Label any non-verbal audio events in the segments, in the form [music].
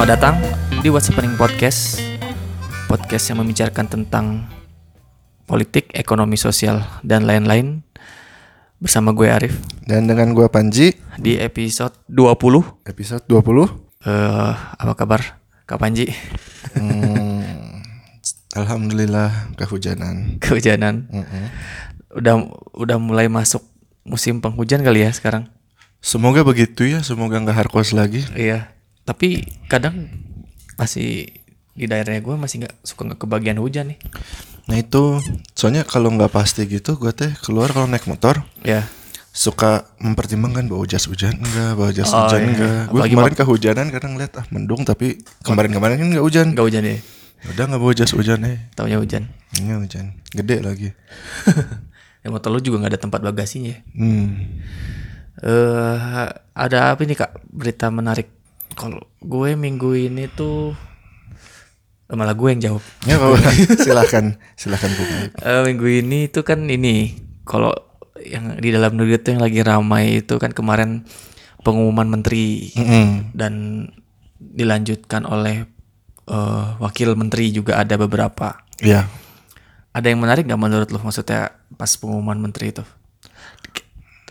Selamat datang di What's Happening Podcast Podcast yang membicarakan tentang politik, ekonomi, sosial, dan lain-lain. Bersama gue Arif. Dan dengan gua Panji. Di episode 20 episode 20 eh Apa kabar Kak Panji? hmm, Alhamdulillah kehujanan. Kehujanan. Mm-mm. Udah udah mulai masuk musim penghujan kali ya sekarang? Semoga begitu ya Semoga nggak harkos lagi. Iya Tapi kadang masih di daerahnya gue masih nggak suka nggak kebagian hujan nih. Nah itu Soalnya kalau nggak pasti gitu Gue teh keluar kalau naik motor Ya. Suka mempertimbangkan Bawa jas hujan enggak Bawa jas Oh, hujan iya. enggak Gue kemarin kehujanan Kadang ngeliat ah mendung Tapi kemarin-kemarin kan nggak hujan. Nggak hujan ya Udah nggak bawa jas hujan eh. Taunya hujan. Ini hujan. Gede lagi. [laughs] Ya motor lu juga nggak ada tempat bagasinya ya? Hmm. Eh ada apa nih kak? Berita menarik? Kalau gue minggu ini tuh eh, malah gue yang jawab. Ya apa [laughs] Silahkan Eh, minggu ini tuh kan ini kalau yang di dalam negeri tuh yang lagi ramai itu kan kemarin pengumuman menteri Mm-mm. dan dilanjutkan oleh eh, wakil menteri juga ada beberapa. Iya Ada yang menarik nggak menurut lo maksudnya pas pengumuman menteri itu?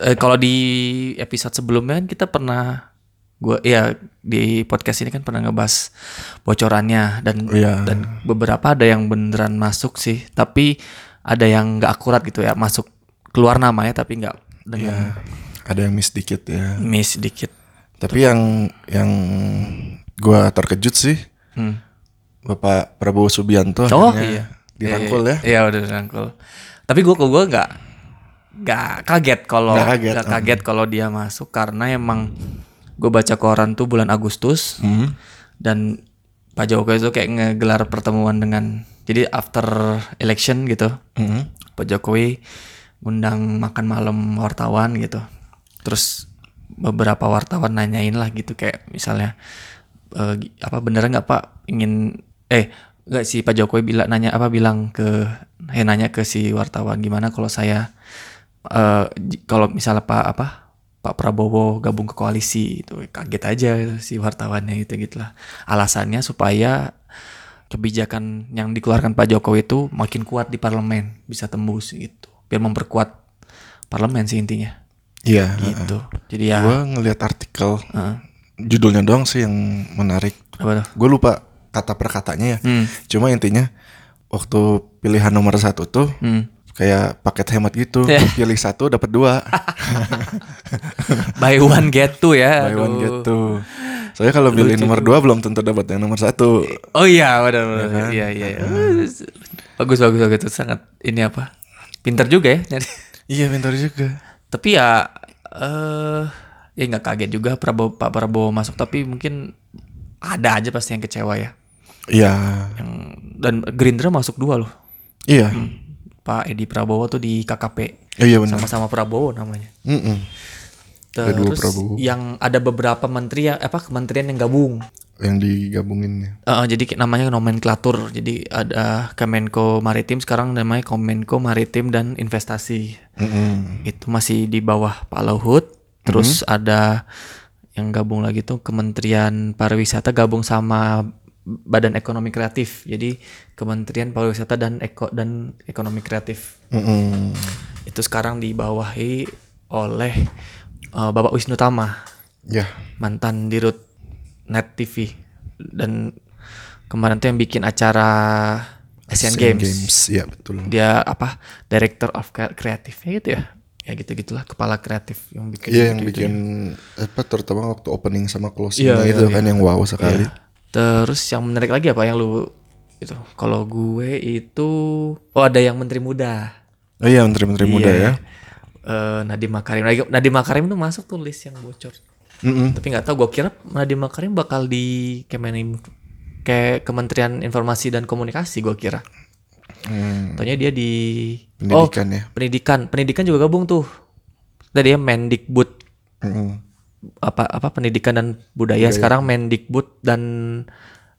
Eh, kalau di episode sebelumnya kan kita pernah gua ya di podcast ini kan pernah ngebahas bocorannya dan Iya. dan beberapa ada yang beneran masuk sih, tapi ada yang nggak akurat gitu ya, masuk keluar namanya tapi nggak dengan Ya, ada yang miss dikit ya. miss sedikit. Tapi yang yang gua terkejut sih Hmm. Bapak Prabowo Subianto Oh iya. dirangkul Iya, ya. Iya udah dirangkul. Tapi gua gua nggak nggak kaget kalau Nggak kaget, nggak kaget kalau dia masuk karena emang gue baca koran tuh bulan Agustus Hmm. dan Pak Jokowi itu kayak ngegelar pertemuan dengan jadi after election gitu Hmm. Pak Jokowi ngundang makan malam wartawan gitu terus beberapa wartawan nanyain lah gitu kayak misalnya gi- apa beneran nggak Pak ingin eh nggak sih Pak Jokowi bilang nanya apa bilang ke eh nanya ke si wartawan gimana kalau saya j- kalau misalnya Pak apa Pak Prabowo gabung ke koalisi itu kaget aja si wartawannya gitu gitulah alasannya supaya kebijakan yang dikeluarkan Pak Jokowi itu makin kuat di parlemen bisa tembus gitu biar memperkuat parlemen sih intinya Iya. gitu jadi ya Gua ngelihat artikel Heeh. judulnya doang sih yang menarik. apa Gue lupa kata per katanya ya. hmm. Cuma intinya waktu pilihan nomor satu tuh Hmm. Kayak paket hemat gitu. [laughs] Ya. Pilih satu dapat dua. buy one get two ya Buy one aduh. get two. Soalnya kalau pilih nomor dua belum tentu dapat yang nomor satu. oh iya benar benar iya iya iya. bagus bagus bagus itu sangat ini apa pinter juga ya. Iya pintar juga. tapi ya eh ya nggak kaget juga Prabowo Pak Prabowo masuk tapi mungkin ada aja pasti yang kecewa ya Iya. yang dan Gerindra masuk dua loh Iya. Pak Edi Prabowo tuh di KKP Oh, iya benar. sama-sama Prabowo namanya. Ada dua terus Prabowo. yang ada beberapa menteri yang apa kementerian yang gabung Yang digabungin. Eh, jadi namanya nomenklatur jadi ada Kemenko Maritim sekarang namanya Kemenko Maritim dan Investasi Mm-mm. itu masih di bawah Pak Luhut. Terus ada yang gabung lagi tuh Kementerian Pariwisata gabung sama Badan Ekonomi Kreatif. Jadi Kementerian Pariwisata dan Eko dan Ekonomi Kreatif Mm-mm. itu sekarang dibawahi oleh eh, Bapak Wisnu Tama, Ya. mantan dirut Net TV dan kemarin tuh yang bikin acara Asian, Games. Iya betul. dia apa director of cre- kreatifnya gitu ya ya gitu gitulah kepala kreatif yang bikin Iya yang gitu-gitu bikin ya. apa terutama waktu opening sama closing Iya, itu iya, kan yang wow sekali. Terus yang menarik lagi apa yang lu itu kalau gue itu oh ada yang menteri muda Oh iya menteri-menteri muda Iya. ya. Eh, Nadiem Makarim Nadiem Makarim tuh masuk tuh list yang bocor Mm-mm. tapi nggak tahu gue kira Nadiem Makarim bakal di Kemenim kayak Kementerian Informasi dan Komunikasi gue kira Hmm, Taunya dia di pendidikan ya. oh pendidikan pendidikan juga gabung tuh tadi ya Mendikbud Mm-mm. Apa apa pendidikan dan budaya, sekarang Mendikbud dan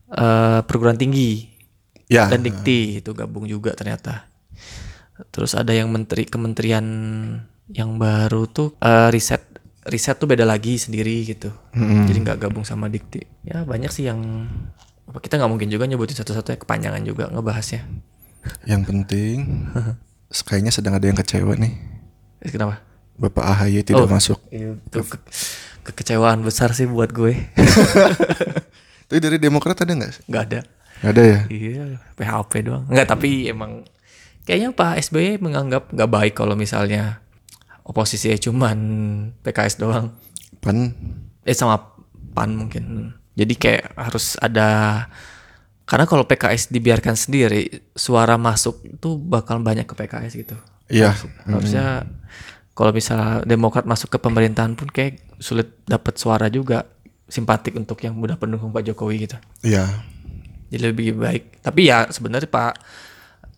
eh, perguruan tinggi Ya. dan Dikti itu gabung juga ternyata terus ada yang menteri kementerian yang baru tuh eh, riset riset tuh beda lagi sendiri gitu. Mm-mm. Jadi nggak gabung sama dikti. Ya banyak sih yang apa kita nggak mungkin juga nyebutin satu-satu ya kepanjangan juga ngebahasnya. Yang penting [laughs] kayaknya sedang ada yang kecewa nih. Kenapa? Bapak AHY tidak Oh. masuk. Itu ke- kekecewaan besar sih buat gue. [laughs] Tapi dari Demokrat ada nggak? Nggak ada. Nggak ada ya? Iya, PHP doang. Enggak, tapi emang kayaknya Pak SBY menganggap nggak baik kalau misalnya oposisi cuman PKS doang. Pan Eh sama PAN mungkin. Jadi kayak harus ada karena kalau PKS dibiarkan sendiri, suara masuk itu bakal banyak ke PKS gitu. Iya. Harusnya kalau misalnya Demokrat masuk ke pemerintahan pun kayak sulit dapat suara juga simpatik untuk yang mudah pendukung Pak Jokowi gitu. Iya. Jadi lebih baik. Tapi ya sebenarnya Pak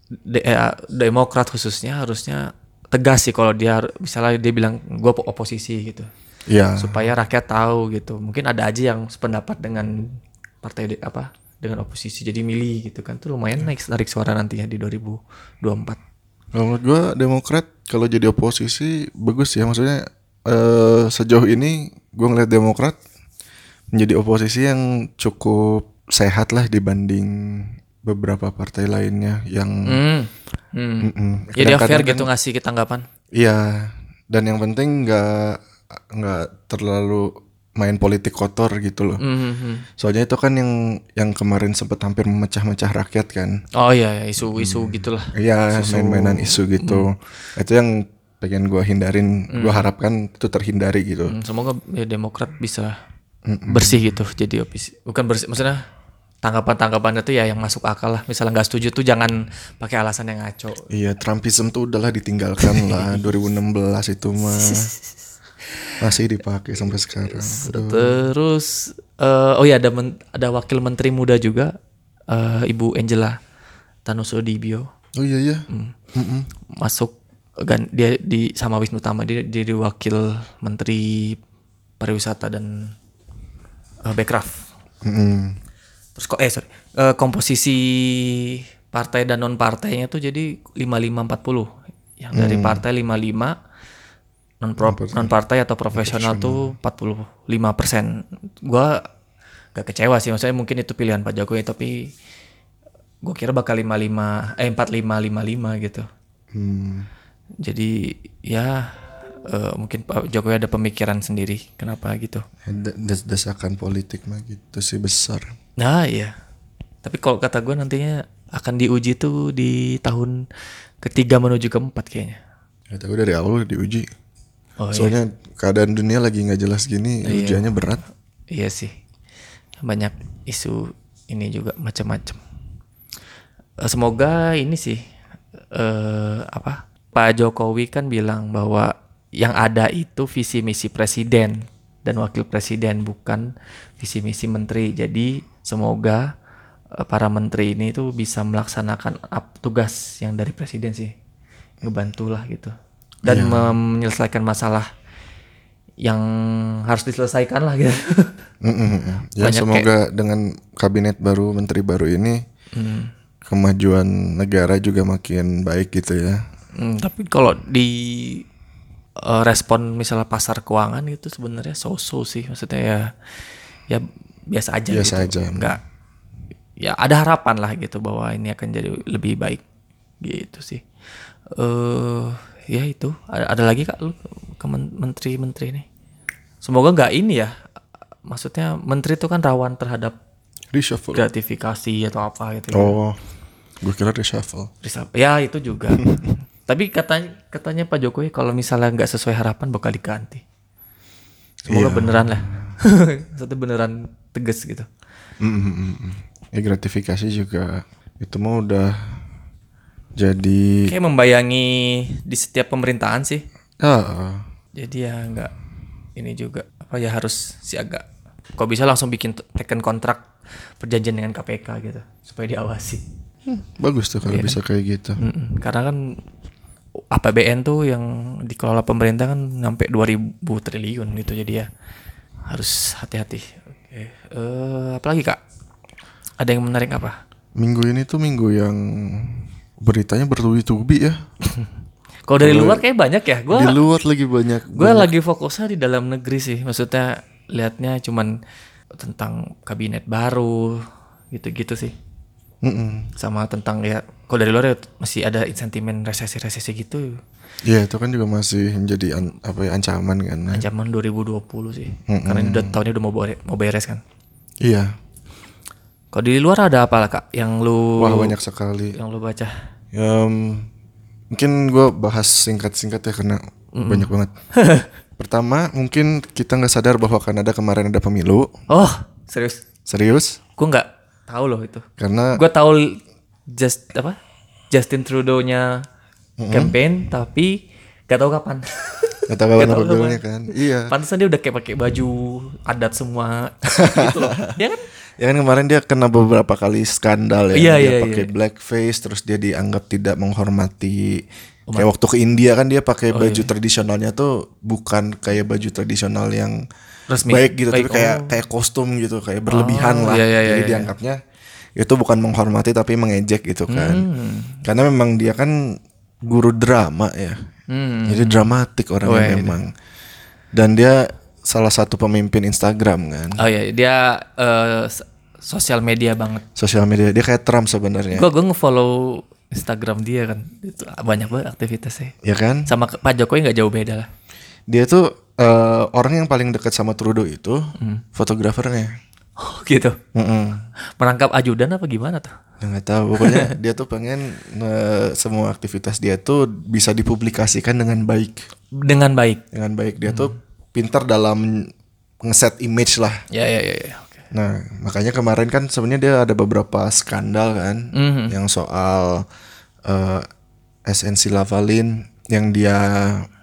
De- eh, Demokrat khususnya harusnya tegas sih kalau dia misalnya dia bilang gue oposisi gitu Iya. supaya rakyat tahu gitu. Mungkin ada aja yang sependapat dengan partai de- apa dengan oposisi jadi milih gitu kan. Itu lumayan naik narik suara nantinya di 2024. Kalau menurut gua Demokrat kalau jadi oposisi bagus ya maksudnya eh sejauh ini gua ngeliat Demokrat menjadi oposisi yang cukup sehat lah dibanding beberapa partai lainnya yang Hmm. Hmm. Mm-mm. Ya dia Kadang-kadang fair kan- gitu ngasih tanggapan. Iya, dan yang penting nggak nggak terlalu main politik kotor gitu loh. Hmm, hmm. Soalnya itu kan yang yang kemarin sempat hampir memecah-mecah rakyat kan. Oh iya ya, isu-isu gitulah. Iya, main-mainan isu gitu. Itu yang pengen gua hindarin, gua harapkan itu terhindari gitu. Hmm, semoga ya Demokrat bisa bersih gitu jadi opisi. Bukan bersih maksudnya tanggapan-tanggapannya tuh ya yang masuk akal lah. Misalnya nggak setuju tuh jangan pakai alasan yang ngaco. Iya, Trumpism tuh udahlah ditinggalkan lah [laughs] 2016 itu mah. [laughs] Masih dipakai sampai sekarang. Aduh. Terus eh, oh ya ada men- ada wakil menteri muda juga eh, Ibu Angela Tanusudibio Oh iya iya. Hmm. Mm-mm. masuk gan dia di sama Wisnu Tama dia jadi wakil menteri pariwisata dan eh, Bekraf. Mm-mm. Terus kok eh sorry Eh, komposisi partai dan non partainya tuh jadi 5540 yang dari partai 55 non non partai atau profesional tuh 45 persen. Gua gak kecewa sih maksudnya mungkin itu pilihan Pak Jokowi tapi gue kira bakal 55 eh 45 55 gitu. Hmm. Jadi ya eh, mungkin Pak Jokowi ada pemikiran sendiri kenapa gitu. Da- des- desakan politik mah gitu sih besar. Nah iya. Tapi kalau kata gue nantinya akan diuji tuh di tahun ketiga menuju keempat kayaknya. Ya tapi dari awal udah diuji. Oh iya. Soalnya keadaan dunia lagi nggak jelas gini, ujiannya berat. Iya sih. Banyak isu ini juga macam-macam. Eh, Semoga ini sih eh apa? Pak Jokowi kan bilang bahwa yang ada itu visi misi presiden dan wakil presiden bukan visi misi menteri. Jadi semoga eh, para menteri ini tuh bisa melaksanakan tugas yang dari presiden sih. Ngebantulah gitu. Dan menyelesaikan masalah yang harus diselesaikan lah gitu. Mm-mm. Ya Banyak semoga dengan kabinet baru, menteri baru ini Hmm. kemajuan negara juga makin baik gitu ya. Hmm, tapi kalau di eh, respon misalnya pasar keuangan itu sebenarnya so-so sih maksudnya ya ya biasa aja Biasa gitu. aja. Enggak ya ada harapan lah gitu bahwa ini akan jadi lebih baik gitu sih. Eh ya itu ada, ada lagi Kak lu ke men- menteri-menteri ini. Semoga nggak ini ya. Maksudnya menteri itu kan rawan terhadap Reshuffle. gratifikasi atau apa gitu. Oh, gue kira reshuffle. Bisa- Ya itu juga. [laughs] Tapi katanya katanya Pak Jokowi kalau misalnya nggak sesuai harapan bakal diganti. Semoga Iya. beneran lah. [laughs] Satu beneran tegas gitu. Mm-mm-mm. Ya gratifikasi juga itu mah udah jadi Kayak membayangi di setiap pemerintahan sih. ah Jadi ya nggak ini juga apa ya harus siaga. Kok bisa langsung bikin teken kontrak perjanjian dengan KPK gitu supaya diawasi. bagus tuh kalau bisa kayak gitu. Mm-mm. Karena kan APBN tuh yang dikelola pemerintah kan sampai 2000 triliun gitu jadi ya harus hati-hati. Oke. Eh apalagi Kak? Ada yang menarik apa? Minggu ini tuh minggu yang beritanya bertubi-tubi ya. [laughs] Kalau dari luar kayak banyak ya. Gue Di luar lagi banyak. gue lagi fokusnya di dalam negeri sih. Maksudnya liatnya cuman tentang kabinet baru gitu-gitu sih. Mm-mm. Sama tentang ya kalau dari luar ya masih ada sentimen resesi-resesi gitu. Iya itu kan juga masih menjadi an- apa ya ancaman kan. Ancaman 2020 sih. Karena ini udah tahunnya udah mau bere- mau beres kan. Iya. Kalau di luar ada apa lah kak yang lu Wah banyak sekali. yang lu baca? Ya, mungkin gue bahas singkat-singkat ya karena banyak banget. [laughs] Pertama mungkin kita nggak sadar bahwa Kanada kemarin ada pemilu. Oh serius? Serius? Gue nggak tahu loh itu. Karena Gue tahu just apa Justin Trudeau-nya campaign tapi gak tahu kapan. nggak tahu kapan [laughs] pemilunya [laughs] kan. Iya. Pantesan dia udah kayak pakai baju adat semua gitu loh. Ya kan? Ya kan kemarin dia kena beberapa kali skandal ya. Iya, dia iya, pakai iya. blackface terus dia dianggap tidak menghormati kayak waktu ke India kan dia pakai Oh, baju iya. tradisionalnya tuh bukan kayak baju tradisional yang Resmi. baik gitu Baik, tapi kayak oh. kayak kostum gitu kayak berlebihan Oh, lah. iya, iya, Jadi iya, iya. dianggapnya itu bukan menghormati tapi mengejek gitu kan. Hmm. Karena memang dia kan guru drama ya. Hmm. Jadi dramatik Oh, orangnya iya, memang. Dan dia salah satu pemimpin Instagram kan. Oh iya, dia eh, s- sosial media banget. Sosial media dia kayak Trump sebenarnya. Gue gue ngefollow Instagram dia kan, itu banyak banget aktivitasnya. Ya kan? Sama Pak Jokowi nggak jauh beda lah. Dia tuh eh, orang yang paling dekat sama Trudeau itu Hmm. fotografernya. Oh gitu. Mm-mm. Menangkap ajudan apa gimana tuh? Nggak tahu. Pokoknya [laughs] dia tuh pengen eh, semua aktivitas dia tuh bisa dipublikasikan dengan baik. Dengan baik. Dengan baik dia tuh pintar dalam ngeset image lah. Ya ya ya. ya. Oke. Nah, makanya kemarin kan sebenarnya dia ada beberapa skandal kan Mhm. yang soal eh, SNC Lavalin yang dia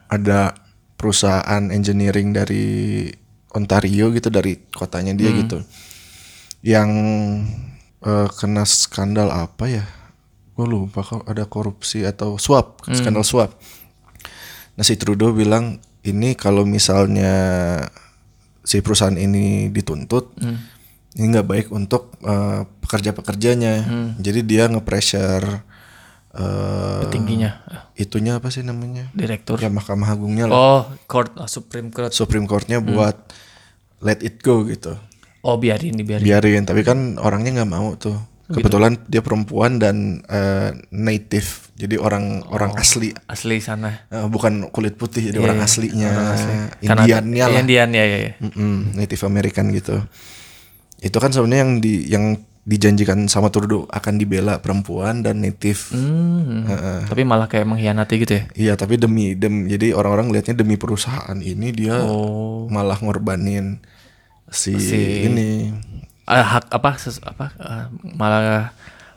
ada perusahaan engineering dari Ontario gitu dari kotanya dia gitu. Yang eh, kena skandal apa ya? Gue lupa kok ada korupsi atau suap, skandal suap. Nah, si Trudeau bilang ini kalau misalnya si perusahaan ini dituntut ini nggak baik untuk eh, pekerja-pekerjanya. Jadi dia nge-pressure eh, Tingginya. itunya apa sih namanya? Direktur. Ya Mahkamah Agungnya lah. Oh, court ah, Supreme Court. Supreme Courtnya buat let it go gitu. Oh, biarin dibiarin. Biarin, tapi kan orangnya nggak mau tuh. Kebetulan dia perempuan dan eh, native, jadi orang orang asli, Asli sana. Eh, bukan kulit putih, jadi Iya, orang iya. aslinya, Orang asli. Indiannya lah. Indian ya ya ya. Mm-mm, Native American gitu. Itu kan sebenarnya yang di yang dijanjikan sama Trudeau akan dibela perempuan dan native. Hmm. Tapi malah kayak mengkhianati gitu ya. Iya, tapi demi demi jadi orang-orang lihatnya demi perusahaan ini dia Oh. malah ngorbanin si, Si- ini. Ah, hak apa ses- apa ah, malah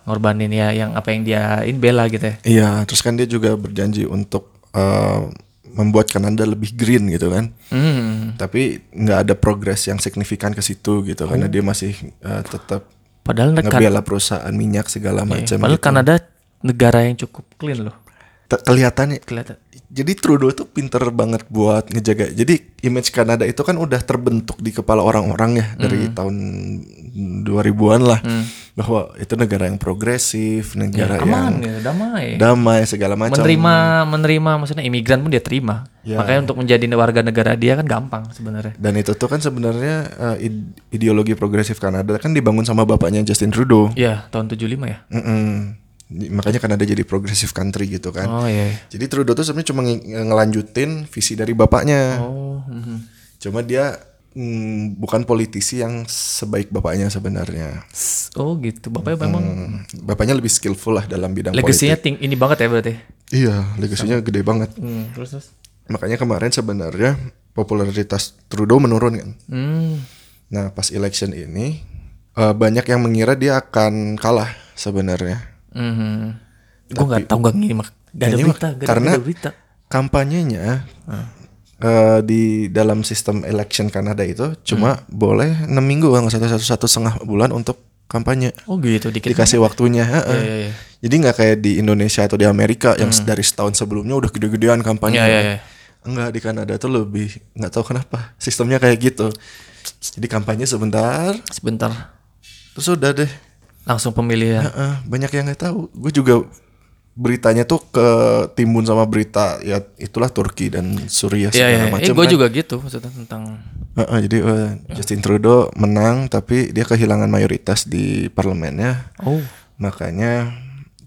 ngorbanin ya yang apa yang dia ini bela gitu ya. Iya, terus kan dia juga berjanji untuk eh, membuat Kanada lebih green gitu kan. Hmm. Tapi nggak ada progres yang signifikan ke situ gitu karena Oh. dia masih eh, tetap Padahal kan, ngebela perusahaan minyak segala macam. padahal gitu. Kanada negara yang cukup clean loh. Te- Kelihatannya Kelihatan. Jadi Trudeau tuh pinter banget buat ngejaga. Jadi image Kanada itu kan udah terbentuk di kepala orang-orang ya dari Hmm. tahun 2000-an lah bahwa itu negara yang progresif, negara yang Aman ya, damai. damai segala macam. menerima menerima maksudnya imigran pun dia terima. Ya. Makanya untuk menjadi warga negara dia kan gampang sebenarnya. Dan itu tuh kan sebenarnya id- ideologi progresif Kanada kan dibangun sama bapaknya Justin Trudeau. Iya, tahun 75 ya. Mm-mm. Makanya Kanada jadi progressive country gitu kan. Oh iya. Jadi Trudeau tuh sebenarnya cuma nge- ngelanjutin visi dari bapaknya. Oh. mhm. Cuma dia mm, bukan politisi yang sebaik bapaknya sebenarnya. Oh gitu. Bapaknya memang Hmm, bapaknya lebih skillful lah dalam bidang legasinya politik. ting ini banget ya berarti. Iya, legasinya gede banget. Hmm, terus terus. Makanya kemarin sebenarnya popularitas Trudeau menurun kan. Hmm. Nah, pas election ini eh, banyak yang mengira dia akan kalah sebenarnya. Mhm. Gue nggak tahu nggak ngirim. Gak ada berita. Gak karena ada berita. kampanyenya eh, di dalam sistem election Kanada itu cuma boleh 6 minggu kalau salah, satu satu setengah bulan untuk kampanye. Oh gitu dikit. dikasih waktunya heeh. Iya, iya, iya. jadi nggak kayak di Indonesia atau di Amerika yang dari setahun sebelumnya udah gede-gedean kampanye Iya, iya, iya. enggak di Kanada tuh lebih nggak tahu kenapa sistemnya kayak gitu jadi kampanye sebentar Sebentar. terus udah deh Langsung pemilihan. Heeh, banyak yang nggak tahu gue juga beritanya tuh ke timbun sama berita ya itulah Turki dan Suriah Iya iya. segala Eh, macam gue kan. juga gitu maksudnya tentang Heeh, jadi eh, Justin Trudeau menang tapi dia kehilangan mayoritas di parlemennya. oh Makanya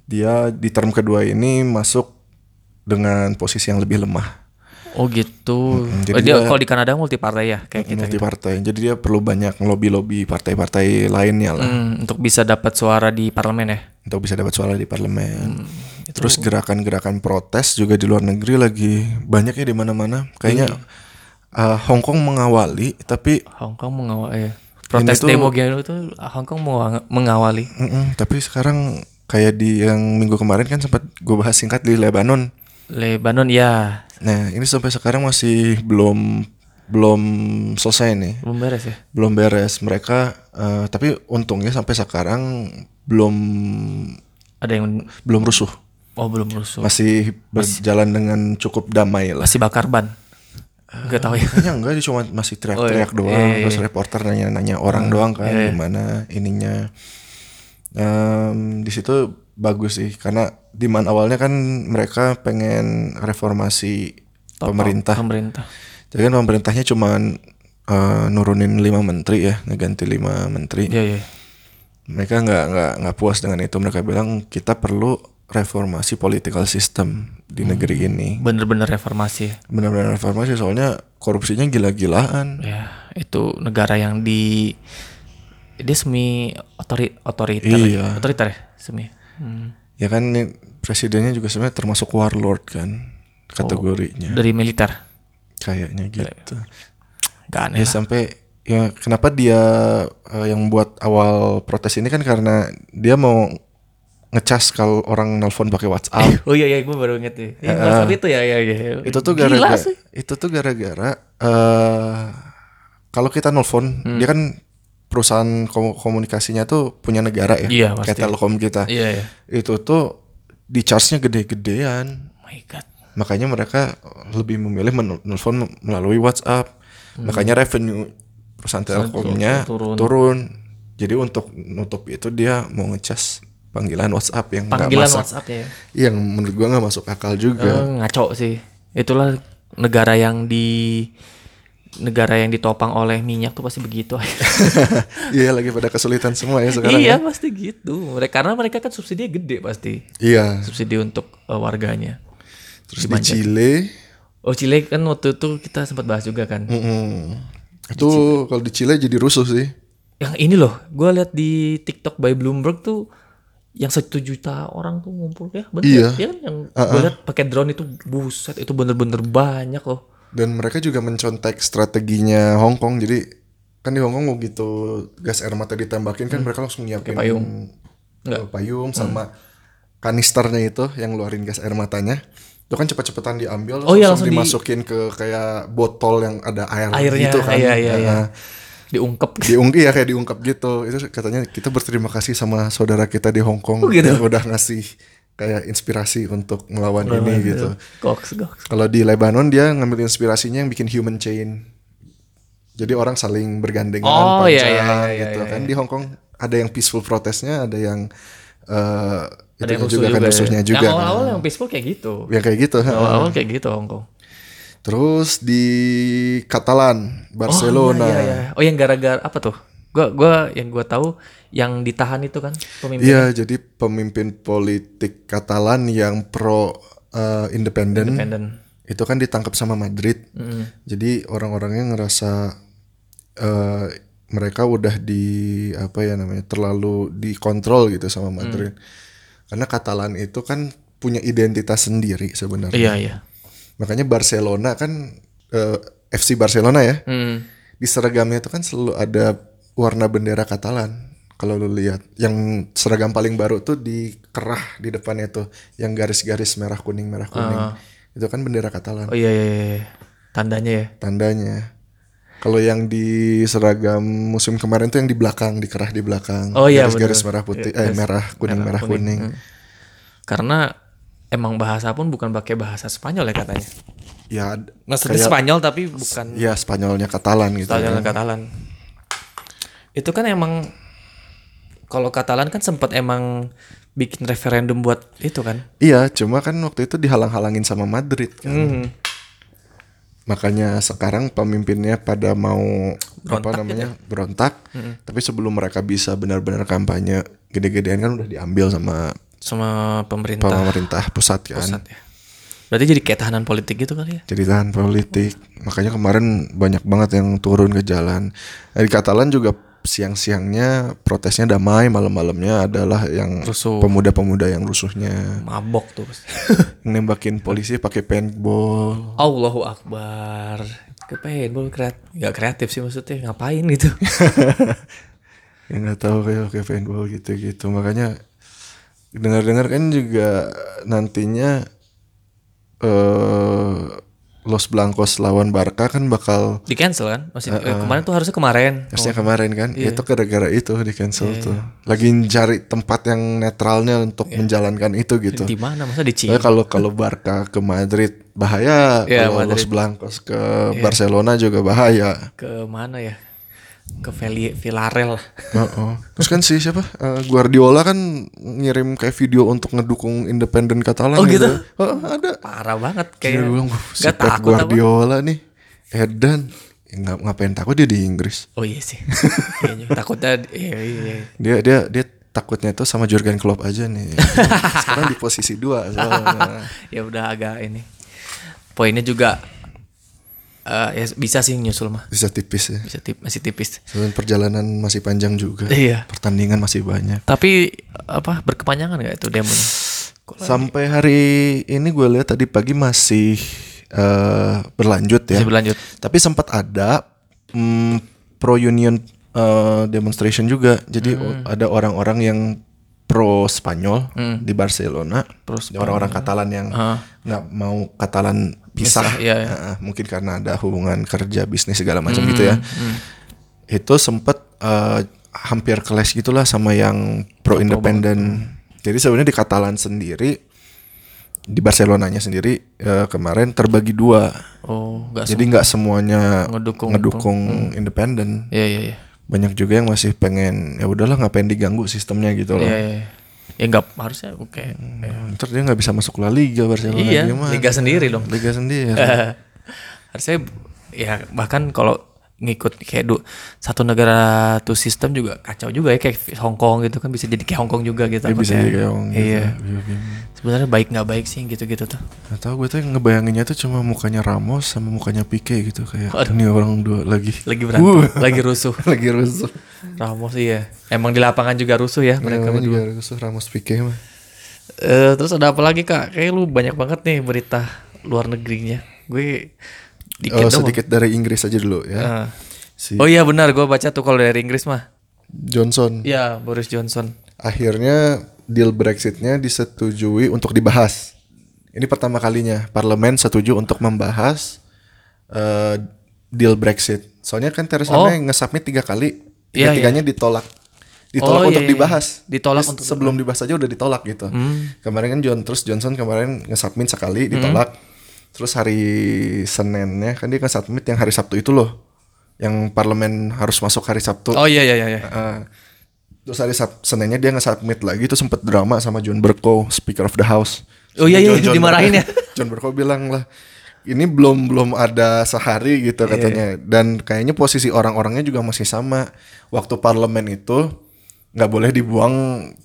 dia di term kedua ini masuk dengan posisi yang lebih lemah. Oh gitu. Mm-mm, jadi Oh, dia dia- kalau di Kanada multi partai ya kayak kita. multi partai. Jadi dia perlu banyak lobby-lobby partai-partai lainnya lah Hmm, untuk bisa dapat suara di parlemen ya. untuk bisa dapat suara di parlemen. Hmm, Terus gerakan-gerakan protes juga di luar negeri lagi banyak ya di mana-mana. Kayaknya uh, Hong Kong mengawali tapi Hong Kong mengawali ya. Protes tuh- demo gitu tuh Hong Kong mengawali. mm-mm, tapi sekarang kayak di yang minggu kemarin kan sempat gue bahas singkat di Lebanon. Lebanon ya Nah, ini sampai sekarang masih belum belum selesai nih. belum beres ya. belum beres mereka eh, tapi untungnya sampai sekarang belum Ada yang belum rusuh oh belum rusuh. masih berjalan dengan cukup damai lah Masih bakar ban. Enggak tahu ya. kayaknya enggak dia cuma masih teriak-teriak Oh, iya. doang Iya, iya, terus reporter nanya-nanya orang doang kan iya, iya. gimana ininya Em, di situ bagus sih karena demand awalnya kan mereka pengen reformasi pemerintah Pemerintah. jadi kan pemerintahnya cuman eh, nurunin lima menteri ya ngeganti lima menteri Iya iya. mereka nggak nggak nggak puas dengan itu mereka bilang kita perlu reformasi political system di Hmm. negeri ini Bener-bener reformasi. ya. benar-benar reformasi soalnya korupsinya gila-gilaan Ya, itu negara yang di dia semi otori otoriter. Iya. Otoriter ya, semi. Hmm. ya kan ini presidennya juga sebenarnya termasuk warlord kan kategorinya Dari militer. kayaknya gitu Gak aneh. ya lah. sampai ya kenapa dia eh, yang buat awal protes ini kan karena dia mau ngecas kalau orang nelpon pakai WhatsApp [laughs] Oh iya iya gue baru inget nih. Iya, WhatsApp itu ya ya ya. itu tuh gara-gara itu tuh gara-gara eh kalau kita nelfon Hmm. dia kan perusahaan komu- komunikasinya tuh punya negara ya Iya, kayak pasti. Telkom kita Iya iya. itu tuh di charge-nya gede-gedean Oh my god. makanya mereka lebih memilih menelpon melalui WhatsApp makanya revenue perusahaan Telkomnya Hmm. turun. turun. jadi untuk nutup itu dia mau ngecas panggilan WhatsApp yang nggak Panggilan masuk WhatsApp ya. yang menurut gua nggak masuk akal juga Eh, ngaco sih. Itulah negara yang di negara yang ditopang oleh minyak tuh pasti begitu. [laughs] iya lagi pada kesulitan semua ya sekarang iya ya. pasti gitu. Mereka karena mereka kan subsidinya gede pasti. iya Subsidi untuk eh, warganya. terus di Chile Oh Chile kan waktu itu kita sempat bahas juga kan. mm-mm. itu kalau di Chile jadi rusuh sih Yang ini loh, gue lihat di TikTok by Bloomberg tuh yang satu juta orang tuh ngumpul ya, bener Iya. ya kan yang gue lihat pakai drone itu buset itu bener-bener banyak loh. Dan mereka juga mencontek strateginya Hong Kong jadi kan di Hong Kong begitu gas air mata ditembakin kan mereka langsung nyiapin Hmm. payung. eh, payung sama kanisternya itu yang ngeluarin gas air matanya itu kan cepet-cepetan diambil Oh iya, langsung, langsung di- dimasukin ke kayak botol yang ada air Airnya, gitu kan iya, iya, iya. Nah, Diungkep. diungkap ya kayak diungkap gitu itu katanya kita berterima kasih sama saudara kita di Hong Kong Oh, gitu. yang udah ngasih kayak inspirasi untuk melawan ini gitu Goks, goks. kalau di Lebanon dia ngambil inspirasinya yang bikin human chain. Jadi orang saling bergandengan Oh, iya, panjang iya, iya, gitu iya, kan. Di Hong Kong ada yang peaceful protesnya, ada yang eh Ada yang juga, kan ya. rusuhnya juga. Yang kan. awal-awal yang peaceful kayak gitu. Yang kayak gitu. Awal-awal kayak gitu Hong Kong. Terus di Catalan, Barcelona. Oh, iya, iya. oh yang gara-gara apa tuh? Gua gua yang gua tahu yang ditahan itu kan pemimpin. Iya, jadi pemimpin politik Katalan yang pro eh, independen Independen. itu kan ditangkap sama Madrid. Jadi orang-orangnya ngerasa eh, mereka udah di apa ya namanya terlalu dikontrol gitu sama Madrid. Karena Katalan itu kan punya identitas sendiri sebenarnya. Iya, iya. Makanya Barcelona kan eh, FC Barcelona ya. Hmm. Di seragamnya itu kan selalu ada warna bendera Katalan. Kalau lu lihat, yang seragam paling baru tuh di kerah di depannya tuh, yang garis-garis merah kuning merah kuning. Itu kan bendera Katalan Oh iya, iya, iya. Tandanya ya. tandanya. Kalau yang di seragam musim kemarin tuh yang di belakang, di kerah di belakang. Oh iya, Garis-garis merah putih, Iya, eh merah kuning merah kuning. Hmm. Karena emang bahasa pun bukan pakai bahasa Spanyol ya katanya. Ya, Maksudnya kayak- Spanyol tapi bukan ya Spanyolnya Katalan gitu. Katalan ya. Katalan. Itu kan emang kalau Katalan kan sempat emang bikin referendum buat itu kan. Iya, cuma kan waktu itu dihalang-halangin sama Madrid kan. Hmm. Makanya sekarang pemimpinnya pada mau apa Berontak namanya berontak. Tapi sebelum mereka bisa benar-benar kampanye gede-gedean kan udah diambil sama Sama pemerintah pemerintah pusat kan. pusat ya. Berarti jadi kayak tahanan politik gitu kali ya. Jadi tahan politik. Makanya kemarin banyak banget yang turun ke jalan. Nah, Di Katalan juga siang-siangnya protesnya damai, malam-malamnya adalah yang Rusuh. pemuda-pemuda yang rusuhnya Mabok tuh. [laughs] nembakin polisi pakai paintball. Allahu Akbar. Ke paintball kreatif. Gak kreatif sih maksudnya. Ngapain gitu. [laughs] yang nggak tahu kayak kayak paintball gitu-gitu. Makanya dengar-dengar kan juga nantinya eh Los Blancos lawan Barca kan bakal Di cancel kan? Masih eh, kemarin tuh harusnya kemarin. Harusnya kemarin kan, itu gara-gara itu di cancel tuh. Lagi cari tempat yang netralnya untuk menjalankan itu gitu. Di mana? Masa di Cina? Kalau kalau Barca ke Madrid bahaya, Iya, kalau Los Blancos ke Barcelona juga bahaya. Ke mana ya? Ke Veli Villarreal lah. Oh, Terus kan si siapa Eh, Guardiola kan ngirim kayak video untuk ngedukung independen Katalan. Oh, gitu? Oh, ada. Parah banget kayak. bilang si Pep takut apa? Guardiola nih, Edan, ya, ngap- ngapain takut dia di Inggris? Oh iya sih. Kayaknya [laughs] takutnya iya, iya. Dia dia dia takutnya itu sama Jurgen Klopp aja nih. Sekarang di posisi dua [laughs] ya udah agak ini. Poinnya juga eh, ya bisa sih nyusul mah. Bisa tipis ya. Bisa tip, masih tipis. Soalnya perjalanan masih panjang juga. Iya. Pertandingan masih banyak. Tapi apa berkepanjangan gak itu demo? Sampai hari ini gue lihat tadi pagi masih eh, berlanjut ya. Masih berlanjut. Tapi sempat ada mm, pro union eh, demonstration juga. Jadi Hmm. ada orang-orang yang pro Spanyol di Barcelona. Pro Orang-orang Katalan yang nggak mau Katalan pisah. Pisah, iya, iya. Heeh, mungkin karena ada hubungan kerja bisnis segala macam Hmm, gitu ya. Itu sempat eh, hampir clash gitulah sama yang pro independen. Jadi sebenarnya di Katalan sendiri di Barcelonanya sendiri eh, kemarin terbagi dua. Oh, enggak Jadi nggak semuanya Ngedukung. ngedukung independen. Iya iya iya. Banyak juga yang masih pengen ya udahlah ngapain diganggu sistemnya gitu loh. Iya iya. Ya enggak harusnya oke. Ntar dia nggak bisa masuk La Liga Barcelona Iya, gimana? liga sendiri dong. Liga sendiri. [laughs] harusnya ya bahkan kalau ngikut kayak du, satu negara tuh sistem juga kacau juga ya kayak Hong Kong gitu kan bisa jadi kayak Hong Kong juga gitu. Dia bisa jadi kayak gitu. Iya. Iya, iya. Sebenarnya baik nggak baik sih gitu-gitu tuh. Gak tau gue tuh yang ngebayanginnya tuh cuma mukanya Ramos sama mukanya Pique gitu kayak Waduh. ini orang dua lagi Lagi berantem, Uh. lagi rusuh. [laughs] lagi rusuh. Ramos iya. Emang di lapangan juga rusuh ya mereka berdua. juga rusuh Ramos Pique mah. Eh, terus ada apa lagi kak? Kayak lu banyak banget nih berita luar negerinya. Gue dikit Oh, sedikit dari Inggris aja dulu ya. Ah. Si Oh iya benar, gue baca tuh kalau dari Inggris mah. Johnson Ya Boris Johnson. akhirnya deal Brexitnya disetujui untuk dibahas. Ini pertama kalinya parlemen setuju untuk membahas eh, deal Brexit. Soalnya kan Theresa Oh. May nge-submit tiga kali, Iya, tiga-tiganya ditolak. Ditolak Oh, untuk iya, iya. dibahas. Ditolak Terus untuk- sebelum dibahas aja udah ditolak gitu. Kemarin kan John terus Johnson kemarin nge-submit sekali Hmm. ditolak. Terus hari Seninnya kan dia nge-submit yang hari Sabtu itu loh. Yang parlemen harus masuk hari Sabtu. Oh iya iya iya. iya. Uh, terus hari Sab Seninnya dia nge-submit lagi itu sempet drama sama John Bercow, Speaker of the House. Oh iya, iya, John- John dimarahin ya. [laughs] John Bercow bilang lah, ini belum belum ada sehari gitu Iya, katanya. Dan kayaknya posisi orang-orangnya juga masih sama. Waktu parlemen itu nggak boleh dibuang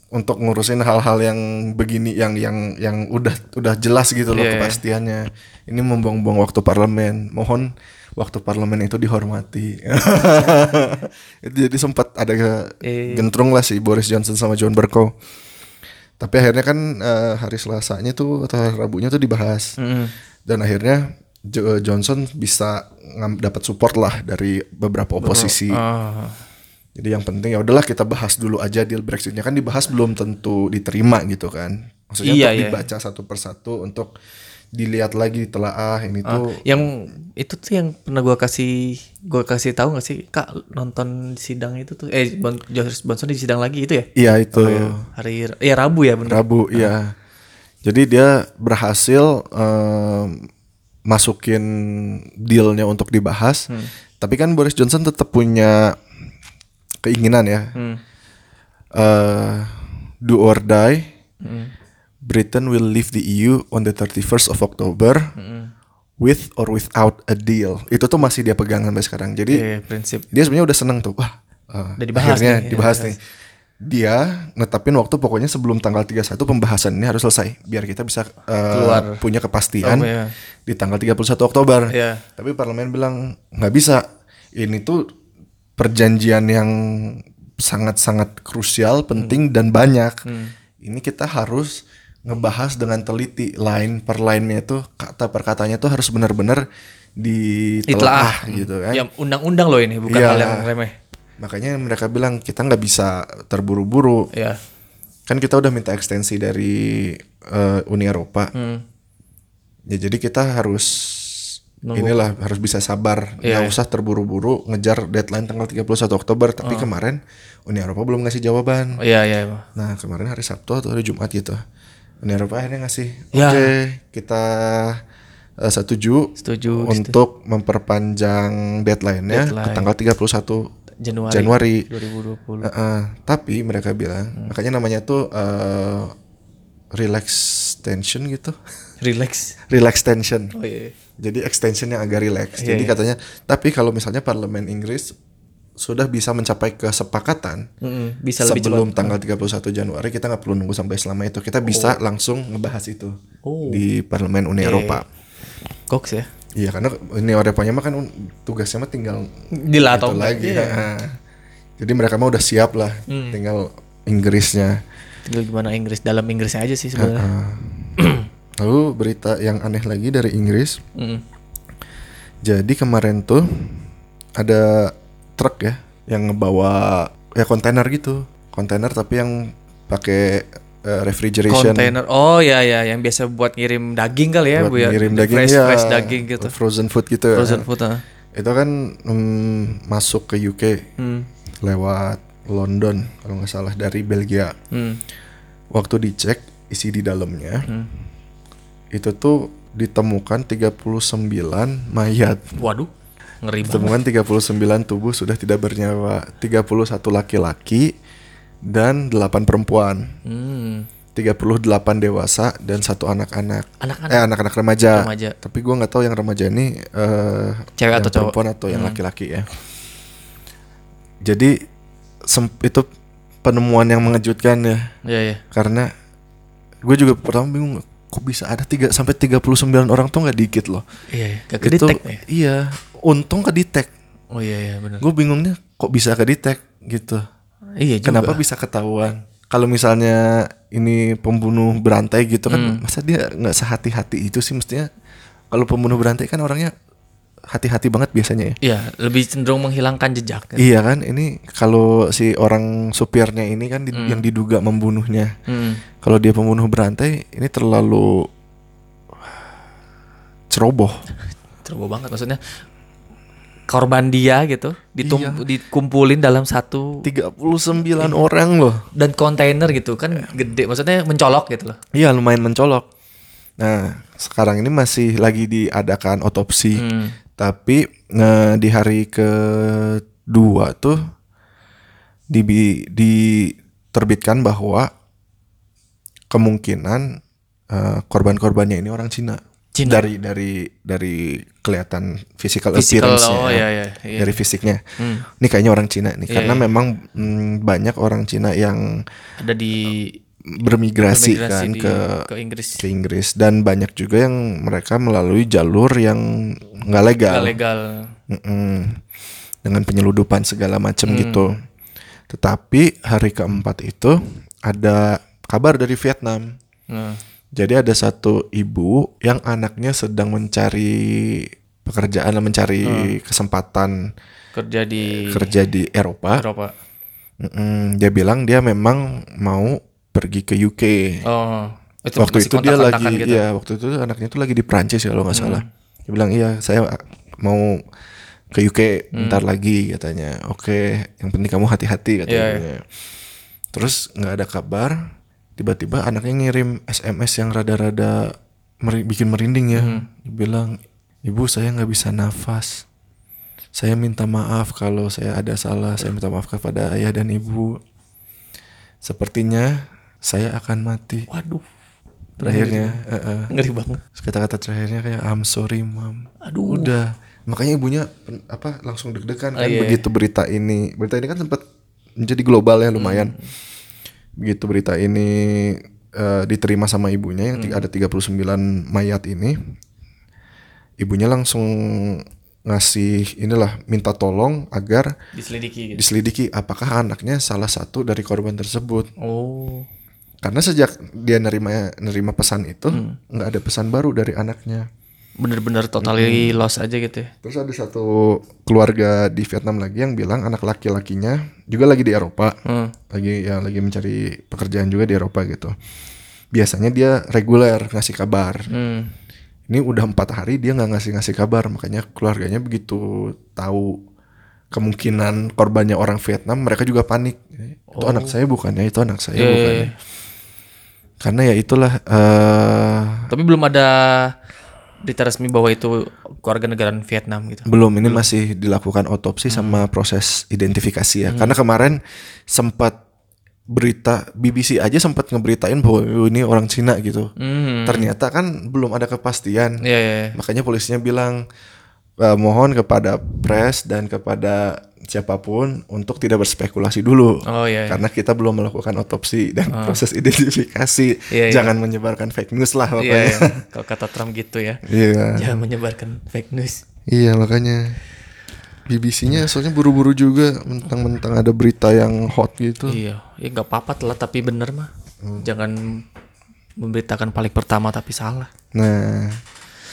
untuk ngurusin hal-hal yang begini yang yang yang udah udah jelas gitu loh Iya, iya. kepastiannya. Ini membuang-buang waktu parlemen. Mohon waktu parlemen itu dihormati. [laughs] jadi sempat ada Iya. gentrung lah si Boris Johnson sama John Bercow. Tapi akhirnya kan eh, hari Selasanya tuh atau hari Rabunya tuh dibahas. Mm. Dan akhirnya Jo- Johnson bisa dapat support lah dari beberapa oposisi. Ah. Jadi yang penting ya udahlah kita bahas dulu aja deal Brexitnya kan dibahas belum tentu diterima gitu kan. Maksudnya Iya, untuk iya. dibaca satu persatu untuk dilihat lagi ditelaah ini tuh yang itu tuh yang pernah gua kasih gua kasih tahu gak sih kak nonton sidang itu tuh eh bon, Joris Bonson di sidang lagi itu ya iya itu hari ya Rabu ya bener Rabu iya. Jadi dia berhasil em, masukin dealnya untuk dibahas. Hmm. Tapi kan Boris Johnson tetap punya keinginan ya. Hmm. eh do or die Britain will leave the EU on the 31st of October with or without a deal. Itu tuh masih dia pegang sampai sekarang. Jadi Iya, prinsip. dia sebenarnya udah seneng tuh. Wah, eh, Udah dibahas akhirnya nih, ya, dibahas nih. Dia netapin waktu pokoknya sebelum tanggal 31 pembahasan ini harus selesai biar kita bisa Keluar. punya kepastian Oh, iya. di tanggal 31 Oktober. Iya. Tapi parlemen bilang nggak bisa. Ini tuh perjanjian yang sangat-sangat krusial, penting Hmm. dan banyak. Ini kita harus ngebahas dengan teliti line per line-nya itu kata per katanya tuh harus benar-benar ditelaah gitu kan. Ya undang-undang loh ini, bukan Iya. hal yang remeh. Makanya mereka bilang kita nggak bisa terburu-buru. Ya. Kan kita udah minta ekstensi dari eh, Uni Eropa. Hmm. Ya jadi kita harus inilah harus bisa sabar. Iya. Nggak usah terburu-buru ngejar deadline tanggal 31 Oktober. Tapi kemarin Uni Eropa belum ngasih jawaban. Oh, iya, iya. Nah kemarin hari Sabtu atau hari Jumat gitu. Uni Eropa akhirnya ngasih. Ya. Oke kita eh, setuju Setuju. untuk memperpanjang deadline-nya ke Deadline. tanggal 31 Januari, Januari. 2020. Heeh, tapi mereka bilang Hmm. makanya namanya tuh eh, relax tension gitu. [laughs] Relax. relax tension. Oh iya. Jadi extension yang agak relax. Iya, Jadi iya. katanya tapi kalau misalnya parlemen Inggris sudah bisa mencapai kesepakatan Mm-mm, bisa lebih cepat. sebelum tanggal 31 Januari kita nggak perlu nunggu sampai selama itu. Kita bisa langsung ngebahas itu Oh. di parlemen Uni Iya, Eropa. Goks ya. Iya karena Uni Eropanya mah kan tugasnya mah tinggal Dila atau itu enggak. lagi. Iya. Nah, Jadi mereka mah udah siap lah, Hmm. tinggal Inggrisnya. Tinggal gimana Inggris dalam Inggrisnya aja sih sebenarnya. [clears throat] Lalu berita yang aneh lagi dari Inggris. Mm. Jadi kemarin tuh ada truk ya yang ngebawa ya kontainer gitu, kontainer tapi yang pakai eh, refrigeration Kontainer. Oh ya ya yang biasa buat ngirim daging kali ya, buat Bu ya. ngirim daging fresh, ya, fresh daging gitu. frozen food gitu. ya. Frozen food ah. Itu kan mm, masuk ke UK Hmm. lewat London kalau nggak salah dari Belgia. Hmm. Waktu dicek isi di dalamnya Hmm. itu tuh ditemukan 39 mayat. Waduh. Ngeri. Ditemukan 39 tubuh sudah tidak bernyawa, 31 laki-laki dan 8 perempuan, Hmm. 38 dewasa dan satu anak-anak. Anak-anak. Eh anak-anak remaja. Remaja. Tapi gua nggak tahu yang remaja ini eh Cewek atau cowok? Hmm. perempuan atau yang laki-laki ya. Jadi itu penemuan yang mengejutkan ya Iya iya. karena gue juga pertama bingung kok bisa ada 3 sampai 39 orang tuh nggak dikit loh. Iya iya. Gak Itu ya. iya, untung ke Oh iya iya benar. Gue bingungnya kok bisa ke gitu. Iya juga. Kenapa bisa ketahuan? Kalau misalnya ini pembunuh berantai gitu kan, Hmm. masa dia nggak sehati-hati itu sih mestinya? Kalau pembunuh berantai kan orangnya hati-hati banget biasanya ya. Iya, lebih cenderung menghilangkan jejak. Kan? Iya kan, ini kalau si orang supirnya ini kan di- yang diduga membunuhnya, Hmm. kalau dia pembunuh berantai, ini terlalu ceroboh. [laughs] Ceroboh banget maksudnya korban dia gitu ditum Iya. dikumpulin dalam satu 39 orang loh. dan kontainer gitu kan gede maksudnya mencolok gitu loh. Iya lumayan mencolok. Nah sekarang ini masih lagi diadakan otopsi, Hmm. tapi nah, di hari kedua tuh dibi- diterbitkan bahwa kemungkinan eh, korban-korbannya ini orang Cina. Cina. Dari dari dari kelihatan physical, Physical, appearance-nya, oh, iya, iya, iya. dari fisiknya. Hmm. Ini kayaknya orang Cina nih, Iya, karena iya. memang mm, banyak orang Cina yang Ada di bermigrasi, bermigrasi kan di- ke ke Inggris. ke Inggris dan banyak juga yang mereka melalui jalur yang nggak legal, Gak legal. Dengan penyeludupan segala macam Hmm. gitu. Tetapi hari keempat itu ada kabar dari Vietnam. Nah, Jadi ada satu ibu yang anaknya sedang mencari pekerjaan, mencari Hmm. kesempatan kerja di kerja di Eropa. Eropa. Mm-mm. Dia bilang dia memang mau pergi ke UK. Oh, itu waktu itu dia lagi gitu. iya waktu itu anaknya itu lagi di Prancis kalau nggak Hmm. salah dia bilang iya saya mau ke UK Hmm. bentar lagi katanya oke yang penting kamu hati-hati katanya Iya, terus nggak ada kabar tiba-tiba anaknya ngirim SMS yang rada-rada meri- bikin merinding ya Hmm. dia bilang ibu saya nggak bisa nafas saya minta maaf kalau saya ada salah saya minta maaf kepada ayah dan ibu sepertinya saya akan mati. Waduh. Terakhirnya. Ngeri banget. kata-kata terakhirnya kayak I'm sorry mom. Aduh. Udah. Makanya ibunya apa langsung deg-degan kan Oh, iya. begitu berita ini. Berita ini kan sempat menjadi global ya lumayan. Hmm. Begitu berita ini eh, diterima sama ibunya yang Hmm. ada 39 mayat ini. Ibunya langsung ngasih inilah minta tolong agar Diselidiki gitu. diselidiki apakah anaknya salah satu dari korban tersebut. Oh. Karena sejak dia nerima nerima pesan itu Hmm. nggak ada pesan baru dari anaknya. Bener-bener totally lost aja gitu ya. Terus ada satu keluarga di Vietnam lagi yang bilang anak laki-lakinya juga lagi di Eropa, Hmm. lagi ya lagi mencari pekerjaan juga di Eropa gitu. Biasanya dia reguler ngasih kabar. Hmm. Ini udah empat hari dia nggak ngasih ngasih kabar, makanya keluarganya begitu tahu kemungkinan korbannya orang Vietnam, mereka juga panik. Itu anak saya bukannya, itu anak saya Iya, iya, bukannya. iya. Karena ya itulah eh Tapi belum ada berita resmi bahwa itu keluarga negara Vietnam gitu. Belum, ini masih dilakukan otopsi sama proses identifikasi ya. Karena kemarin sempat berita BBC aja sempat ngeberitain bahwa "Oh, ini orang Cina gitu. Hmm. Ternyata kan belum ada kepastian. Iya, iya, iya. Makanya polisinya bilang "Eh, mohon kepada press dan kepada siapa pun untuk tidak berspekulasi dulu. Oh iya. iya. Karena kita belum melakukan otopsi dan proses identifikasi. Iya, iya. Jangan menyebarkan fake news lah Iya, pokoknya. iya. Kalau kata Trump gitu ya. Iya. Jangan menyebarkan fake news. Iya makanya BBC-nya soalnya buru-buru juga mentang-mentang ada berita yang hot gitu. Iya, ya nggak apa-apa telat tapi bener mah. Jangan memberitakan paling pertama tapi salah. Nah,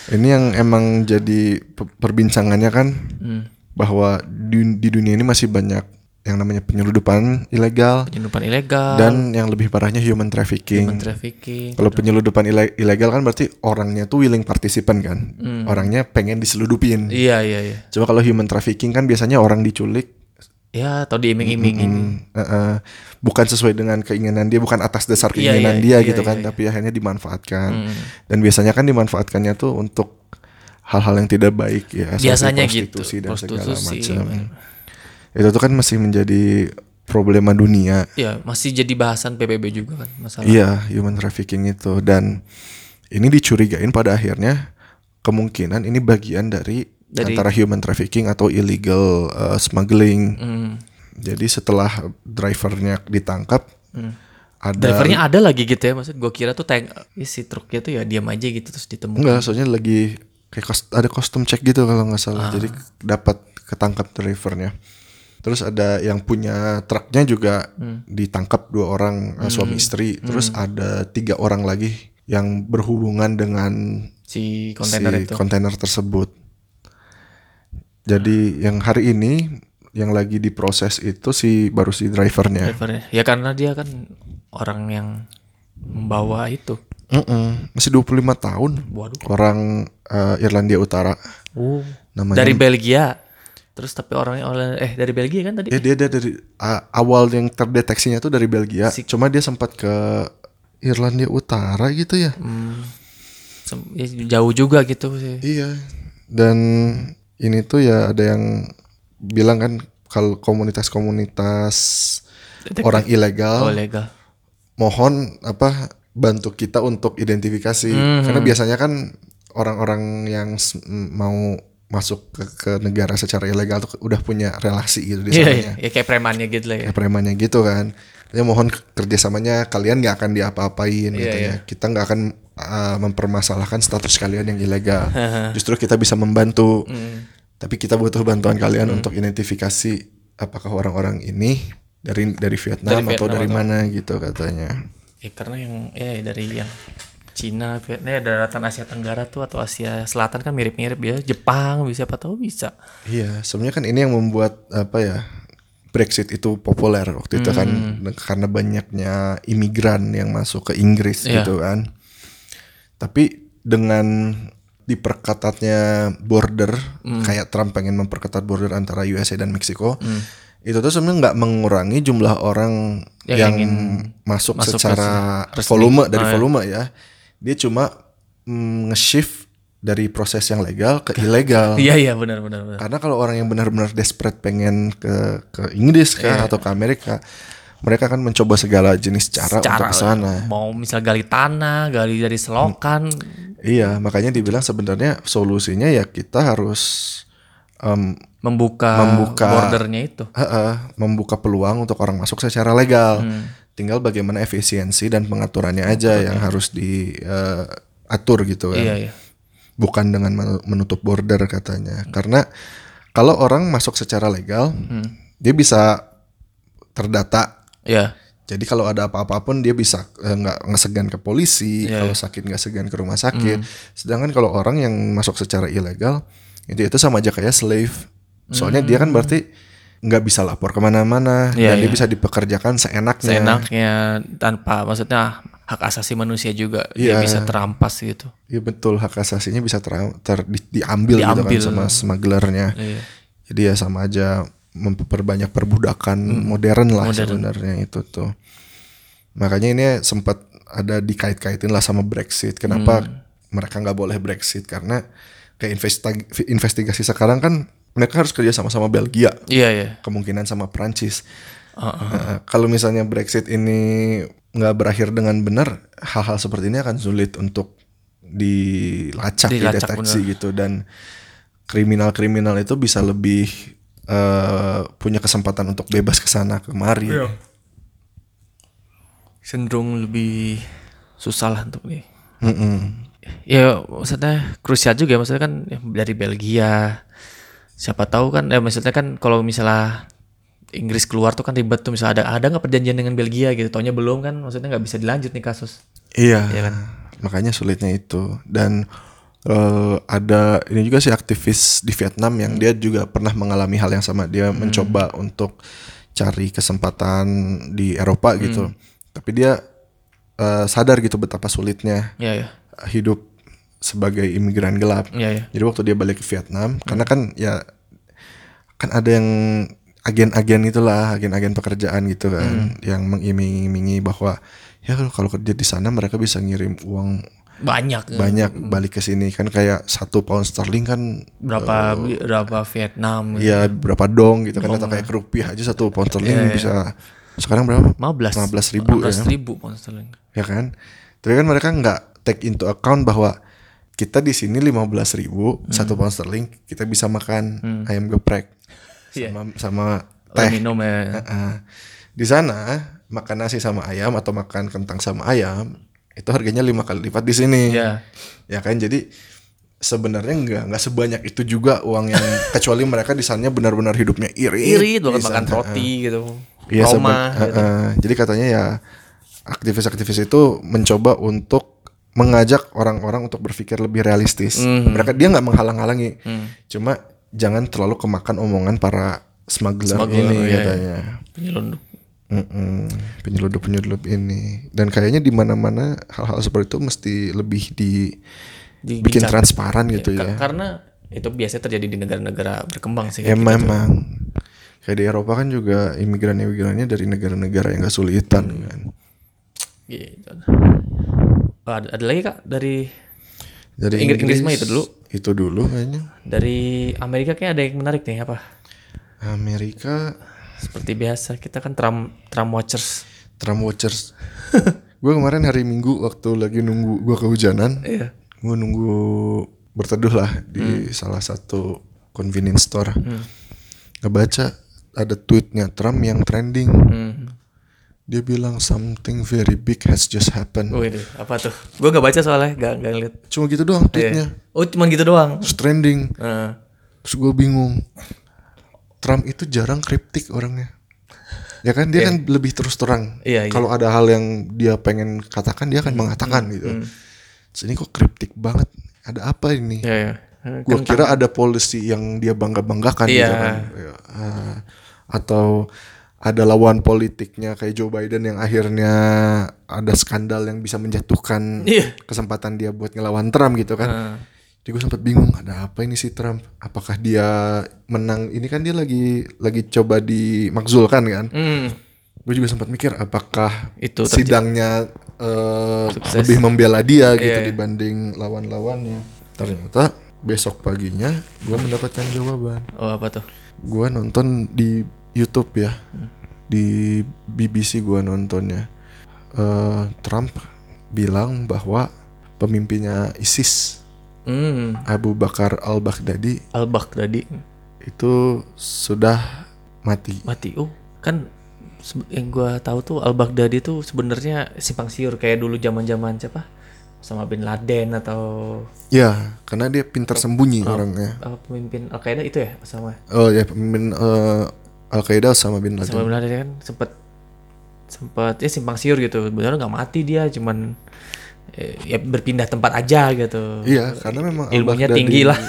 ini yang emang jadi pe- perbincangannya kan Hmm. Bahwa di, di dunia ini masih banyak yang namanya penyeludupan ilegal Penyeludupan ilegal, dan yang lebih parahnya human trafficking. human trafficking. Kalau penyeludupan ile- ilegal kan berarti orangnya tuh willing participant kan. Orangnya pengen diseludupin. Iya, iya, iya. Coba kalau human trafficking kan biasanya orang diculik Ya, atau diiming-imingin. Hmm, eh, eh, bukan sesuai dengan keinginan dia, bukan atas dasar Iya, keinginan iya, dia iya, gitu iya, kan, iya. tapi akhirnya dimanfaatkan. Hmm. Dan biasanya kan dimanfaatkannya tuh untuk hal-hal yang tidak baik ya, Biasanya gitu. prostitusi dan segala Prostitusi. macam. Itu tuh kan masih menjadi problema dunia. Ya, masih jadi bahasan PBB juga kan masalah. Iya, human trafficking itu dan ini dicurigain pada akhirnya kemungkinan ini bagian dari, Dari- antara human trafficking atau illegal uh, smuggling. Hmm. Jadi setelah drivernya ditangkap, ada Drivernya ada lagi gitu ya, maksud gue kira tuh tank ya, si truknya tuh ya diam aja gitu terus ditemukan. enggak, soalnya lagi kayak ada custom check gitu kalau nggak salah. Jadi dapat ketangkap drivernya. Terus ada yang punya truknya juga ditangkap dua orang eh, suami istri. Terus ada tiga orang lagi yang berhubungan dengan Si kontainer si itu. kontainer tersebut. Jadi yang hari ini yang lagi diproses itu si baru si drivernya. Drivernya. Ya karena dia kan orang yang membawa itu. Mm-mm, masih 25 tahun. Waduh. Orang eh, Irlandia Utara. Oh. Namanya Dari Belgia. Terus tapi orangnya oleh eh dari Belgia kan tadi? Ya dia, dia dari a- awal yang terdeteksinya tuh dari Belgia. Si- Cuma dia sempat ke Irlandia Utara gitu ya. Hmm, ya jauh juga gitu sih. Iya. Dan ini tuh ya ada yang bilang kan kalau komunitas-komunitas orang ilegal Oh, legal. mohon apa bantu kita untuk identifikasi. Mhm. karena biasanya kan orang-orang yang mau masuk ke, ke negara secara ilegal tuh udah punya relasi gitu di Iya, sananya iya, ya kayak premannya gitu lah ya. kayak premannya gitu kan. Ya mohon kerjasamanya kalian nggak akan diapa-apain Iya, gitu iya. ya kita nggak akan uh, mempermasalahkan status kalian yang ilegal. [laughs] Justru kita bisa membantu. Hmm. tapi kita butuh bantuan kalian untuk identifikasi apakah orang-orang ini dari dari Vietnam, Dari atau Vietnam dari atau- mana gitu katanya Ya karena yang ya dari yang Cina, Vietnam, ya daratan Asia Tenggara tuh atau Asia Selatan kan mirip-mirip ya. Jepang bisa apa tahu bisa. Iya, sebenarnya kan ini yang membuat apa ya Brexit itu populer waktu itu kan Hmm. karena banyaknya imigran yang masuk ke Inggris Iya. gitu kan. Tapi dengan diperketatnya border, Hmm. kayak Trump pengen memperketat border antara USA dan Meksiko, itu tuh sebenarnya nggak mengurangi jumlah orang Yang yang, masuk, masuk ke secara resmi. volume dari Oh, iya. volume ya. Dia cuma mm, nge-shift dari proses yang legal ke ilegal. Iya iya benar benar benar. Karena kalau orang yang benar-benar desperate pengen ke ke Inggris kah Iya. atau ke Amerika, mereka akan mencoba segala jenis cara, Cara untuk ke sana. mau misal gali tanah, gali dari selokan, Iya, makanya dibilang sebenarnya solusinya ya kita harus em, membuka, Membuka. bordernya itu. Heeh, membuka peluang untuk orang masuk secara legal. Tinggal bagaimana efisiensi dan pengaturannya aja yang harus diatur gitu kan. Iya, iya. Bukan dengan menu- menutup border katanya. Karena kalau orang masuk secara legal, dia bisa terdata. Iya. Jadi kalau ada apa-apa pun dia bisa eh, nggak nggak segan ke polisi, Iya. kalau sakit nggak segan ke rumah sakit. Sedangkan kalau orang yang masuk secara ilegal, itu itu sama aja kayak slave. Soalnya dia kan berarti nggak bisa lapor ke mana-mana Iya, dan dia iya. bisa dipekerjakan seenaknya. Seenaknya tanpa maksudnya hak asasi manusia juga dia Iya. bisa terampas gitu. Iya betul hak asasinya bisa ter, ter- di- diambil, Diambil. gitu kan sama smugglernya. Iya. Jadi ya sama aja memperbanyak perbudakan modern lah sebenarnya itu tuh. Makanya ini sempat ada dikait-kaitin lah sama Brexit. Kenapa mereka nggak boleh Brexit? Karena kayak investi- investigasi sekarang kan mereka harus kerja sama sama Belgia, Iya, iya. kemungkinan sama Prancis. Heeh. Nah, kalau misalnya Brexit ini nggak berakhir dengan benar, hal-hal seperti ini akan sulit untuk dilacak, Dilacak, dideteksi gitu dan kriminal-kriminal itu bisa lebih eh, punya kesempatan untuk bebas ke sana kemari. Iya. Cenderung lebih susah lah untuk nih. Mm-mm. Ya maksudnya krusial juga ya, maksudnya kan ya, dari Belgia. Siapa tahu kan ya maksudnya kan kalau misalnya Inggris keluar tuh kan ribet tuh misalnya ada ada nggak perjanjian dengan Belgia gitu. Taunya belum kan maksudnya nggak bisa dilanjut nih kasus. Iya, Iya kan? makanya sulitnya itu dan eh, ada ini juga sih aktivis di Vietnam yang dia juga pernah mengalami hal yang sama. Dia mencoba untuk cari kesempatan di Eropa gitu, tapi dia eh, sadar gitu betapa sulitnya Iya ya. Hidup sebagai imigran gelap. Iya ya. Jadi waktu dia balik ke Vietnam, karena kan ya kan ada yang agen-agen itulah, agen-agen pekerjaan gitu kan, yang mengiming-imingi bahwa ya kalau- kerja di sana mereka bisa ngirim uang Banyak. banyak balik ke sini kan kayak satu pound sterling kan Berapa berapa Vietnam gitu. ya berapa dong gitu kan atau kayak rupiah aja satu pound sterling bisa sekarang berapa? 15 15 ribu ya. 15 ribu pound sterling. ya kan? Tapi kan mereka nggak take into account bahwa kita di sini 15 ribu satu pound sterling kita bisa makan ayam geprek Iya. sama sama Oh, teh. minum ya. Heeh. Di sana makan nasi sama ayam atau makan kentang sama ayam itu harganya lima kali lipat di sini. Iya. Ya kan jadi sebenarnya nggak nggak sebanyak itu juga uang yang [laughs] kecuali mereka di sana benar-benar hidupnya irit. Irit banget makan roti gitu. Iya Roma. seben- gitu. Heeh. Jadi katanya ya aktivis-aktivis itu mencoba untuk mengajak orang-orang untuk berpikir lebih realistis. Mhm. Mereka dia nggak menghalang-halangi, Hmm. cuma jangan terlalu kemakan omongan para smuggler, Smuggler, ini iya, iya. katanya. Penyelundup. Mm-mm. Penyelundup-penyelundup ini dan kayaknya di mana-mana hal-hal seperti itu mesti lebih di Di- bikin dicat- transparan gitu Ka- ya. Karena itu biasanya terjadi di negara-negara berkembang sih. Ya kayak gitu. memang kayak di Eropa kan juga imigran-imigrannya dari negara-negara yang gak sulitan kan. Gitu. Oh, ada, ada lagi kak dari Dari Inggris- Inggris mah itu dulu. Itu dulu kayaknya. dari Amerika kayak ada yang menarik nih apa? Amerika Seperti biasa kita kan Trump Trump watchers. Trump watchers. [laughs] gue kemarin hari Minggu waktu lagi nunggu gue kehujanan, Iya. gue nunggu berteduh lah di salah satu convenience store. Ngebaca ada tweetnya Trump yang trending. Hmm. Dia bilang something very big has just happened. Oh ini apa tuh? Gue gak baca soalnya, gak gak lihat. Cuma gitu doang tweetnya. Oh cuma gitu doang. Terus trending. Heeh. Terus gue bingung. Trump itu jarang kriptik orangnya. Ya kan dia kan lebih terus terang. Iya, iya. Kalau ada hal yang dia pengen katakan dia akan mengatakan gitu. Terus ini kok kriptik banget. Ada apa ini? Iya ya. Gue kira ada policy yang dia bangga banggakan Iya. gitu kan. Ya, ah, atau ada lawan politiknya kayak Joe Biden yang akhirnya ada skandal yang bisa menjatuhkan Iya. kesempatan dia buat ngelawan Trump gitu kan. Heeh. Jadi gue sempat bingung ada apa ini si Trump? Apakah dia menang? Ini kan dia lagi lagi coba dimakzulkan kan? Hmm. Gue juga sempat mikir apakah Itu terjadi. sidangnya Sukses. lebih membela dia gitu Iya. dibanding lawan-lawannya. Ternyata besok paginya gue mendapatkan jawaban. Oh apa tuh? Gue nonton di YouTube ya. di BBC gua nontonnya. Eh, Trump bilang bahwa pemimpinnya ISIS Hmm. Abu Bakar al Baghdadi Al-Baghdadi itu sudah mati. mati. Oh, kan yang gua tahu tuh Al-Baghdadi tuh sebenarnya simpang siur kayak dulu zaman-zaman siapa? Sama Bin Laden atau Ya, karena dia pintar sembunyi Oh. orangnya. pemimpin Al-Qaeda itu ya sama Oh ya, pemimpin eh, Al Qaeda sama Bin Laden. sama Bin Laden kan sempet sempet ya simpang siur gitu. Benar nggak mati dia cuman eh, ya berpindah tempat aja gitu. Iya, karena memang Ilmunya tinggi lah. [laughs]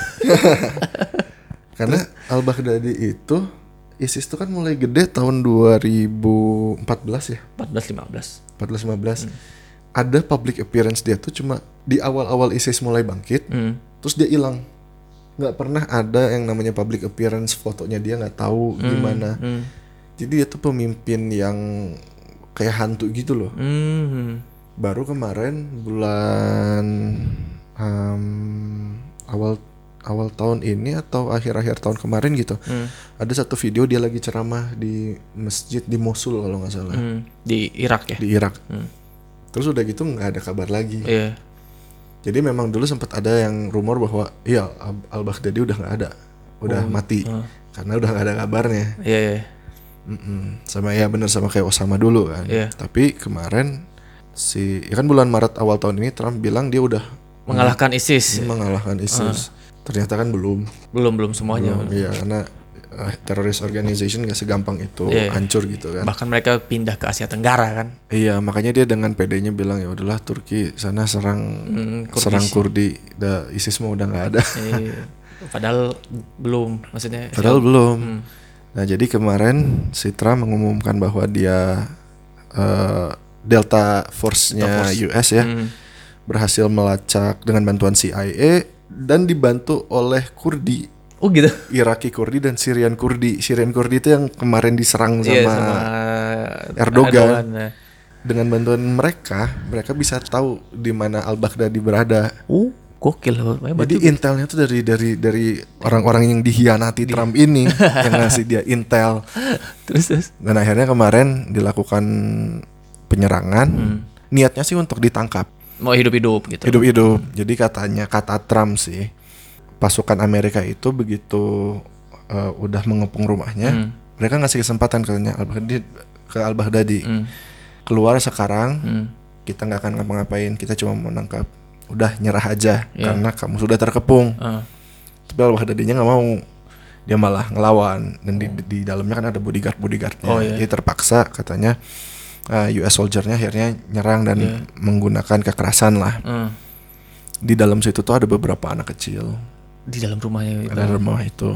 Karena Al Baghdadi itu ISIS itu kan mulai gede tahun 2014 ya, 14 15. 14 15. Ada public appearance dia tuh cuma di awal-awal ISIS mulai bangkit, Hmm. terus dia hilang. Nggak pernah ada yang namanya public appearance fotonya dia nggak tahu gimana. Hmm. Jadi dia tuh pemimpin yang kayak hantu gitu loh. Hmm. Baru kemarin bulan em, awal awal tahun ini atau akhir-akhir tahun kemarin gitu. Hmm. Ada satu video dia lagi ceramah di masjid di Mosul kalau nggak salah Hmm. Di Irak ya. di Irak. Hmm. Terus udah gitu nggak ada kabar lagi. Iya. Jadi memang dulu sempat ada yang rumor bahwa iya Al Baghdadi udah nggak ada, udah mati Hmm. karena udah nggak ada kabarnya. Iya, iya. Mm-mm. Sama ya bener sama kayak Osama dulu kan. Iya. Tapi kemarin si ya kan bulan Maret awal tahun ini Trump bilang dia udah Mengalahkan ISIS. mengalahkan ISIS. Ternyata kan belum. Belum belum semuanya. Belum. Iya karena uh, terrorist organization gak segampang itu Iya. hancur gitu kan. Bahkan mereka pindah ke Asia Tenggara kan. Iya makanya dia dengan PD-nya bilang ya udahlah Turki sana serang Hmm, Kurdis. serang Kurdi. Udah ISIS mah udah nggak ada. Iya. Padahal belum, maksudnya. Padahal belum. Hmm. Nah jadi kemarin si Trump mengumumkan bahwa dia eh, Delta Force-nya Force. US ya Hmm. berhasil melacak dengan bantuan CIA dan dibantu oleh Kurdi, Oh gitu. Iraki Kurdi dan Syrian Kurdi. Syrian Kurdi itu yang kemarin diserang sama, Iya sama Erdogan. ya. dengan bantuan mereka, mereka bisa tahu di mana Al Baghdadi berada. Oh, gokil Jadi juga. intelnya tuh dari dari dari orang-orang yang dihianati Trump ini [laughs] yang ngasih dia intel. terus terus. Dan akhirnya kemarin dilakukan penyerangan. Hmm. Niatnya sih untuk ditangkap Mau hidup-hidup gitu. hidup-hidup. Jadi katanya kata Trump sih pasukan Amerika itu begitu uh, udah mengepung rumahnya, Hmm. mereka ngasih kesempatan katanya Al Baghdadi ke Al Baghdadi Hmm. keluar sekarang. Hmm. Kita nggak akan ngapa-ngapain, kita cuma mau nangkap. Udah nyerah aja Iya. karena kamu sudah terkepung. Ah. Tapi Al Baghdadinya nggak mau. Dia malah ngelawan dan di, di dalamnya kan ada bodyguard bodyguardnya. Oh, iya. Jadi terpaksa katanya uh, US soldiernya akhirnya nyerang dan Iya. menggunakan kekerasan lah. Ah. Di dalam situ tuh ada beberapa anak kecil Di dalam rumahnya itu. ada rumah itu.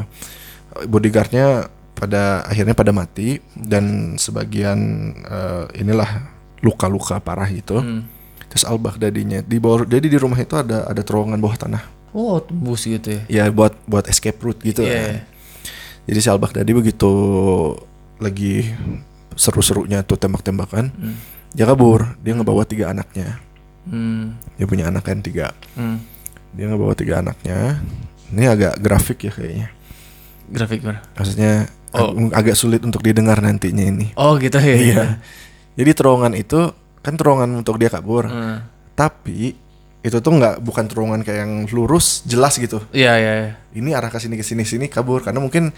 Bodyguardnya pada akhirnya pada mati dan sebagian uh, inilah luka-luka parah gitu. Hmm. Terus Al Baghdadinya di bawah jadi di rumah itu ada ada terowongan bawah tanah. Oh, tembus gitu ya. Ya buat buat escape route gitu Iya. kan. Jadi si Al Baghdadi begitu lagi seru-serunya tuh tembak-tembakan, Hmm. dia kabur. Dia ngebawa tiga anaknya. Hmm. Dia punya anak kan tiga. Hmm. Dia ngebawa tiga anaknya. Ini agak grafik ya kayaknya. Grafik mana? Maksudnya Oh. ag- agak sulit untuk didengar nantinya ini. Oh, gitu ya. Iya. Jadi terowongan itu kan terowongan untuk dia kabur. Hmm. Tapi itu tuh nggak bukan terowongan kayak yang lurus jelas gitu. Iya, iya, iya. Ini arah ke sini ke sini sini kabur karena mungkin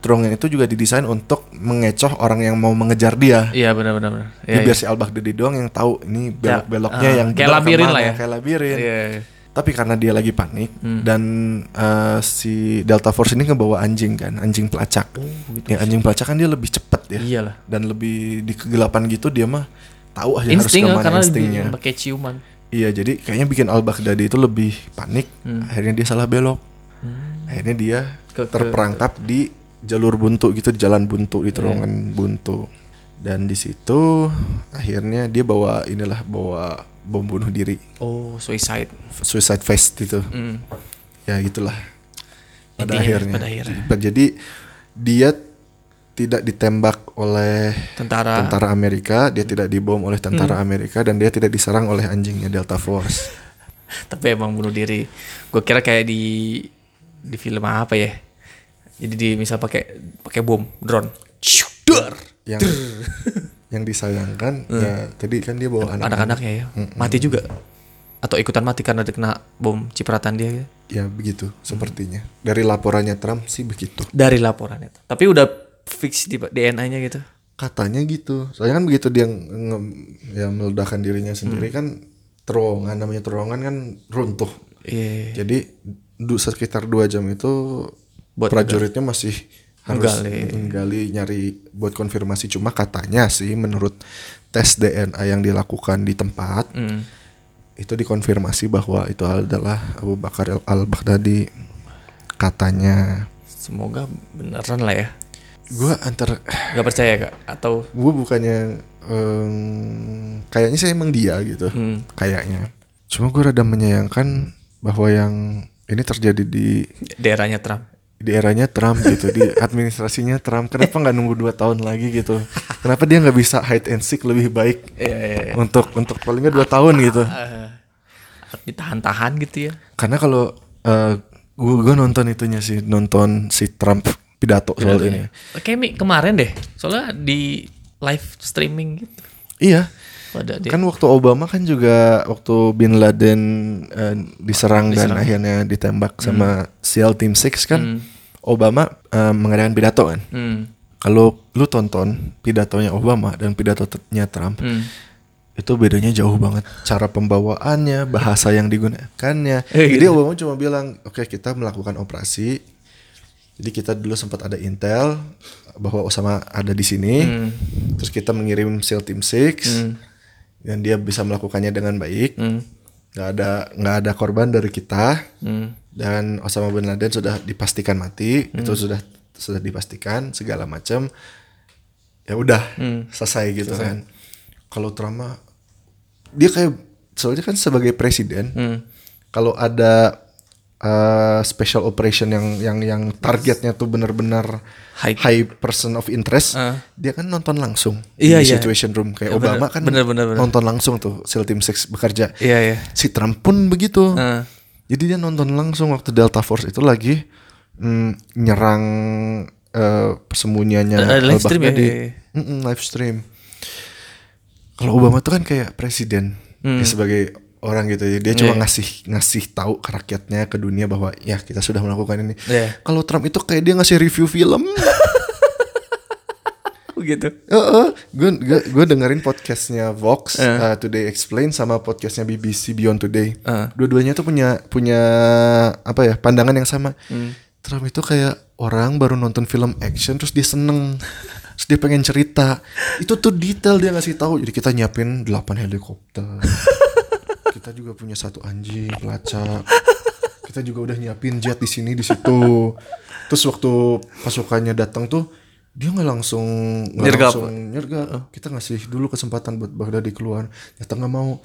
terowongan itu juga didesain untuk mengecoh orang yang mau mengejar dia. Iya, benar benar benar. Jadi Iya. biar si Al Baghdadi doang yang tahu ini belok-beloknya ah, yang kayak labirin ke mana, lah ya. Kayak labirin. Iya. iya. Tapi karena dia lagi panik Hmm. dan eh, si Delta Force ini ngebawa anjing kan, anjing pelacak. Oh, gitu. Ya anjing pelacak kan dia lebih cepet ya. Iyalah. Dan lebih di kegelapan gitu dia mah tahu aja Insting harus ke mana karena instingnya. pakai ciuman. Iya jadi kayaknya bikin Al Baghdadi itu lebih panik. Hmm. Akhirnya dia salah belok. Hmm. Akhirnya dia Ke- ke- terperangkap di jalur buntu gitu di jalan buntu di terowongan buntu. Dan di situ akhirnya dia bawa inilah bawa bom bunuh diri Oh, suicide. suicide vest itu. Hmm. Ya gitulah. Pada Intinya, akhirnya. pada akhirnya. Jadi dia tidak ditembak oleh Tentara. tentara Amerika, dia tidak dibom oleh tentara Hmm. Amerika dan dia tidak diserang oleh anjingnya Delta Force. [laughs] Tapi emang bunuh diri. Gue kira kayak di di film apa ya? Jadi di misal pakai pakai bom drone. Yang [laughs] yang disayangkan ya tadi kan dia bawa anak anak-anaknya ya? Mati juga? Atau ikutan mati karena dikena bom cipratan dia gitu. ya begitu sepertinya. Dari laporannya Trump sih begitu. Dari laporan itu tapi udah fix di DNA-nya gitu? Katanya gitu. Soalnya kan begitu dia nge- ya meledakkan dirinya sendiri kan terowongan namanya terowongan kan runtuh. Iya jadi du- sekitar dua jam itu Buat prajuritnya masih harus Menggali. menggali nyari buat konfirmasi. Cuma katanya sih menurut tes DNA yang dilakukan di tempat Hmm. itu dikonfirmasi bahwa itu adalah Abu Bakar al Baghdadi katanya. Semoga beneran lah ya. Gue antar nggak percaya kak? Atau gue bukannya em, kayaknya sih emang dia gitu Hmm. kayaknya. Cuma gue rada menyayangkan bahwa yang ini terjadi di daerahnya Trump di eranya Trump gitu di [laughs] administrasinya Trump. Kenapa nggak nunggu dua tahun lagi gitu? Kenapa dia nggak bisa hide and seek lebih baik iya iya iya. untuk untuk paling nggak dua tahun gitu? Eh, ditahan-tahan gitu ya? Karena kalau eh, gue gue nonton itunya sih nonton si Trump pidato soal ini. Kayak kemarin deh, soalnya di live streaming gitu. iya Pada dia. kan waktu Obama kan juga waktu Bin Laden eh, diserang, dan akhirnya ditembak sama SEAL Team 6 kan Obama eh, mengadakan pidato kan? Hmm. kalau lu tonton pidatonya Obama dan pidatonya Trump Hmm. itu bedanya jauh banget cara pembawaannya bahasa yang digunakannya. [laughs] Eh, jadi Obama cuma bilang oke kita melakukan operasi. Jadi kita dulu sempat ada intel bahwa Osama ada di sini. Hmm. terus kita mengirim SEAL Team 6 dan dia bisa melakukannya dengan baik. Hmm. nggak ada nggak ada korban dari kita. Hmm. dan Osama bin Laden sudah dipastikan mati. Itu sudah sudah dipastikan segala macam. Ya udah selesai gitu kan. Kalau Trump mah dia kayak soalnya kan sebagai presiden Hmm. kalau ada uh, special operation yang yang yang targetnya tuh benar-benar High. high person of interest Ah. dia kan nonton langsung Iya, di iya. situation room kayak Ya, bener, Obama kan bener, bener, bener. nonton langsung tuh SEAL Team 6 bekerja Iya iya. si Trump pun begitu Ah. jadi dia nonton langsung waktu Delta Force itu lagi mm, nyerang eh, persembunyiannya Eh, live stream ya? Al-Baghdadi. Iya, iya. Live stream. Kalau Obama tuh kan kayak presiden Hmm. dia sebagai orang gitu ya. Dia cuma ngasih ngasih tahu ke rakyatnya ke dunia bahwa ya kita sudah melakukan ini. Iya. Kalau Trump itu kayak dia ngasih review film. Begitu. gue gue dengerin podcastnya Vox uh, Today Explain sama podcastnya BBC Beyond Today. Uh. Dua-duanya tuh punya punya apa ya pandangan yang sama. Hmm. Trump itu kayak orang baru nonton film action terus dia seneng. terus dia pengen cerita. Itu tuh detail dia ngasih tahu. Jadi kita nyiapin 8 helikopter. [laughs] kita juga punya satu anjing pelacak. Kita juga udah nyiapin jet di sini di situ. Terus waktu pasukannya datang tuh dia nggak langsung nggak Nyergap. langsung nyergap. Kita ngasih dulu kesempatan buat Baghdadi keluar. Ternyata nggak mau.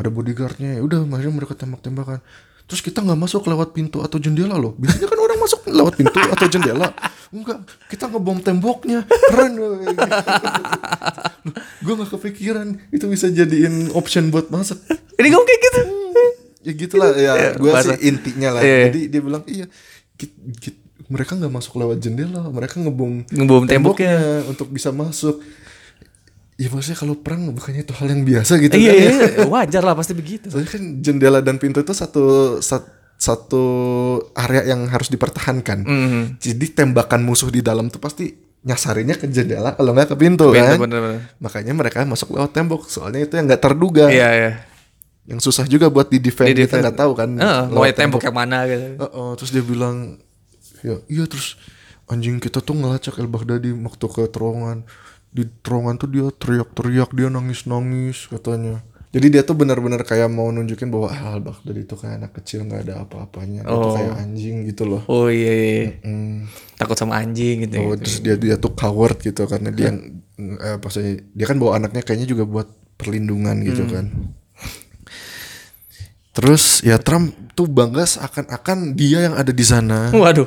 Ada bodyguardnya. Ya udah, akhirnya mereka tembak-tembakan. Terus kita nggak masuk lewat pintu atau jendela loh. Biasanya kan masuk lewat pintu atau jendela. Enggak, kita ngebom temboknya. Keren gue nggak kepikiran itu bisa jadiin option buat masak. Ini kamu kayak gitu. Ya gitulah ya. Gue bahasa- sih intinya lah. Iya, iya. Jadi dia bilang iya. ki- ki- mereka nggak masuk lewat jendela. Mereka ngebom Ngebom temboknya. untuk bisa masuk. Ya maksudnya kalau perang bukannya itu hal yang biasa gitu Iya kan ya. iya. Wajar lah pasti begitu. Soalnya kan jendela dan pintu itu satu sat- satu area yang harus dipertahankan. Hmm. Jadi tembakan musuh di dalam tuh pasti nyasarinnya ke jendela kalau nggak ke pintu, Pintu, kan. bener-bener. Makanya mereka masuk lewat tembok. Soalnya itu yang nggak terduga. Iya iya. Yang susah juga buat di defend Di kita defend. nggak tahu kan. Mau lewat tembok yang mana gitu. Heeh, terus dia bilang, ya iya terus anjing kita tuh ngelacak El Baghdadi waktu ke terowongan. Di terowongan tuh dia teriak-teriak, dia nangis-nangis katanya. Jadi dia tuh benar-benar kayak mau nunjukin bahwa ah, Al Baghdadi itu kayak anak kecil nggak ada apa-apanya. Dia tuh Oh. kayak anjing gitu loh. Oh iya, iya. Hmm. takut sama anjing gitu. Oh, terus dia dia tuh coward gitu karena dia eh, maksudnya dia kan bawa anaknya kayaknya juga buat perlindungan gitu Hmm. kan. Terus ya Trump tuh bangga seakan-akan dia yang ada di sana Waduh.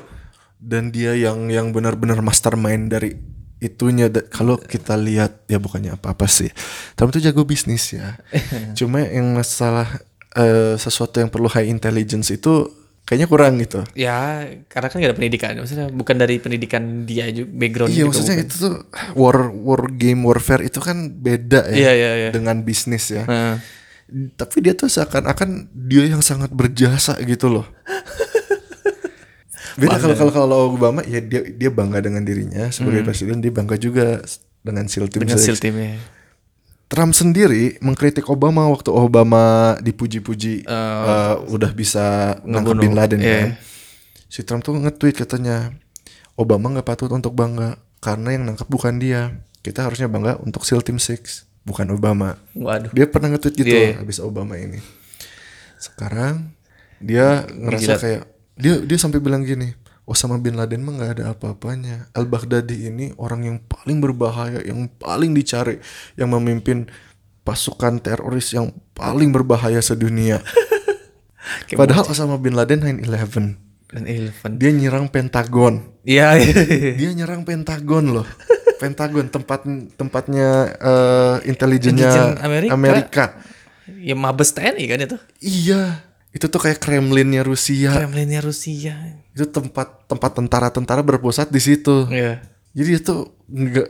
dan dia yang yang benar-benar mastermind dari itunya kalau kita lihat ya bukannya apa-apa sih Trump tuh jago bisnis ya [laughs] cuma yang masalah eh, sesuatu yang perlu high intelligence itu kayaknya kurang gitu Ya, karena kan gak ada pendidikan. Maksudnya bukan dari pendidikan dia juga background iya juga maksudnya bukan. itu tuh war war game warfare itu kan beda ya Iya, iya, iya. dengan bisnis ya Nah, tapi dia tuh seakan-akan dia yang sangat berjasa gitu loh [laughs] beda kalau kalau kalau Obama ya dia dia bangga dengan dirinya sebagai presiden dia bangga juga dengan SEAL Team Hmm. dengan. SEAL teamnya. Trump sendiri mengkritik Obama waktu Obama dipuji-puji eh, udah bisa ngebunuh. Bin Laden Iya. kan. Si Trump tuh nge-tweet katanya Obama nggak patut untuk bangga karena yang nangkep bukan dia. Kita harusnya bangga untuk SEAL Team Six bukan Obama. Waduh. Dia pernah nge-tweet gitu Iya. habis Obama ini. Sekarang dia ngerasa Gila. kayak dia dia sampai bilang gini, Osama bin Laden mah nggak ada apa-apanya. Al Baghdadi ini orang yang paling berbahaya, yang paling dicari, yang memimpin pasukan teroris yang paling berbahaya sedunia. [laughs] Padahal Osama bin Laden 9/11. Dan Eleven. Dia nyerang Pentagon. Iya, iya. Dia nyerang Pentagon loh. Pentagon tempat tempatnya eh, intelijennya Intelijen Amerika. Amerika. ya Mabes TNI kan itu. Iya, itu tuh kayak Kremlinnya Rusia. Kremlinnya Rusia. Itu tempat tempat tentara-tentara berpusat di situ. Iya. Jadi itu enggak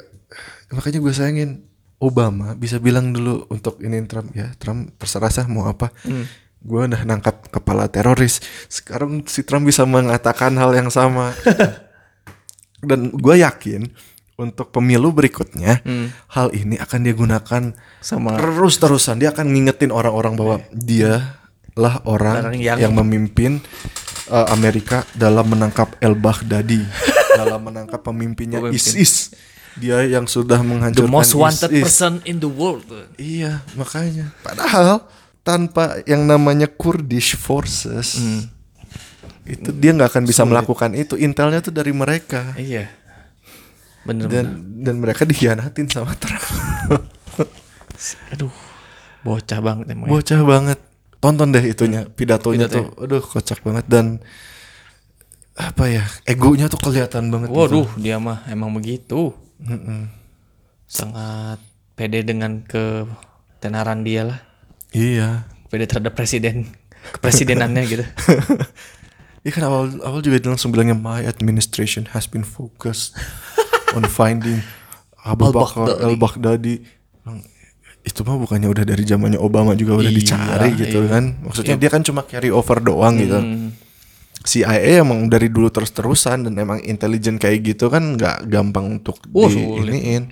makanya gue sayangin Obama bisa bilang dulu untuk ini Trump ya Trump terserah sah mau apa. Gue udah nangkap kepala teroris. Sekarang si Trump bisa mengatakan hal yang sama. [laughs] Dan gue yakin untuk pemilu berikutnya hal ini akan dia gunakan Sama terus-terusan dia akan ngingetin orang-orang bahwa dia lah orang Orang yang, yang- memimpin uh, Amerika dalam menangkap El Baghdadi [laughs] dalam menangkap pemimpinnya Pemimpin. ISIS dia yang sudah the menghancurkan most wanted ISIS person in the world. iya makanya padahal tanpa yang namanya Kurdish forces itu dia nggak akan bisa melakukan itu intelnya tuh dari mereka Iya. Bener dan dan mereka dikhianatin sama Trump [laughs] Aduh. Bocah banget emang. ya. bocah banget tonton deh itunya pidatonya Pidato. tuh aduh kocak banget dan apa ya egonya tuh kelihatan banget gitu. Waduh, dia mah emang begitu. Sangat pede dengan ketenaran dia lah. iya Pede terhadap presiden, kepresidenannya gitu. [laughs] Iya kan awal awal juga dia langsung bilangnya my administration has been focused on finding [laughs] Abu Bakar al Baghdadi. Itu mah bukannya udah dari zamannya Obama juga udah Iya, dicari gitu iya. kan. Maksudnya dia kan cuma carry over doang gitu. Hmm. CIA emang dari dulu terus-terusan dan emang intelijen kayak gitu kan nggak gampang untuk Oh, di sulit. iniin.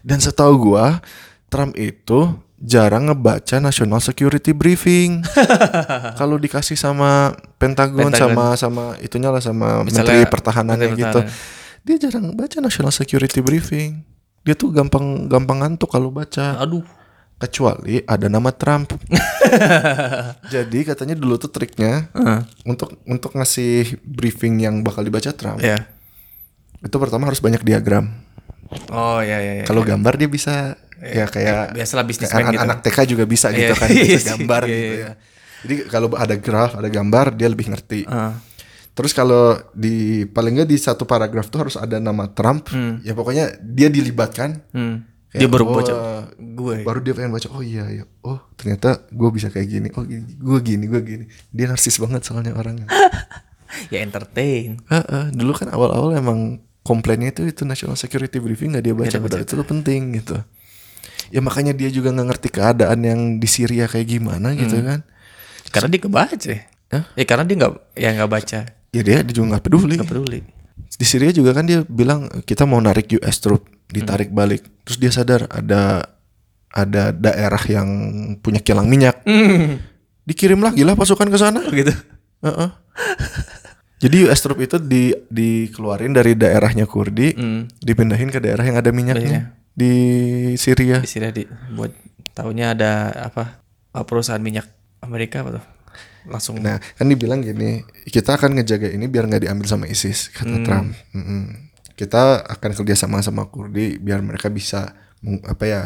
Dan setahu gua Trump itu jarang ngebaca National Security Briefing. [laughs] Kalau dikasih sama Pentagon, Pentagon. sama sama itunya lah sama Misalnya Menteri Pertahanannya Menteri gitu. Pertahanan. Dia jarang baca National Security Briefing. Dia tuh gampang gampang ngantuk kalau baca. Aduh. Kecuali ada nama Trump. [laughs] Jadi katanya dulu tuh triknya Heeh. untuk untuk ngasih briefing yang bakal dibaca Trump Ya. itu pertama harus banyak diagram. Oh ya ya ya. Kalau gambar dia bisa ya kayak biasalah bisnismen kayak gitu. anak TK juga bisa gitu Iya, kan iya bisa sih. gambar Iya, gitu iya. ya. Jadi kalau ada graf, ada gambar dia lebih ngerti. Ah. Terus kalau di paling nggak di satu paragraf tuh harus ada nama Trump. Ya pokoknya dia dilibatkan. Hmm. Kayak, Dia baru oh, baca gue. Baru dia pengen baca. Oh iya, iya. Oh ternyata gue bisa kayak gini. Oh gue gini, gue gini. Dia narsis banget soalnya orangnya. [laughs] ya entertain. Heeh, dulu kan awal-awal emang komplainnya itu itu national security briefing nggak dia baca, padahal itu tuh penting gitu. Ya makanya dia juga nggak ngerti keadaan yang di Syria kayak gimana gitu kan. Karena dia kebaca. Hah? Ya karena dia nggak ya nggak baca. Ya dia, dia juga nggak peduli. Nggak peduli. Di Syria juga kan dia bilang kita mau narik US troop, ditarik balik. Terus dia sadar ada ada daerah yang punya kilang minyak. Dikirim lagi lah pasukan ke sana. Gitu. Heeh. Jadi US troop itu di dikeluarin dari daerahnya Kurdi, dipindahin ke daerah yang ada minyaknya di Syria. Di sini di buat tahunya ada apa? ah, Perusahaan minyak Amerika apa tuh? Langsung Nah, kan dibilang gini, kita akan ngejaga ini biar nggak diambil sama ISIS, kata Trump. Mm-mm. Kita akan kerjasama sama Kurdi biar mereka bisa apa ya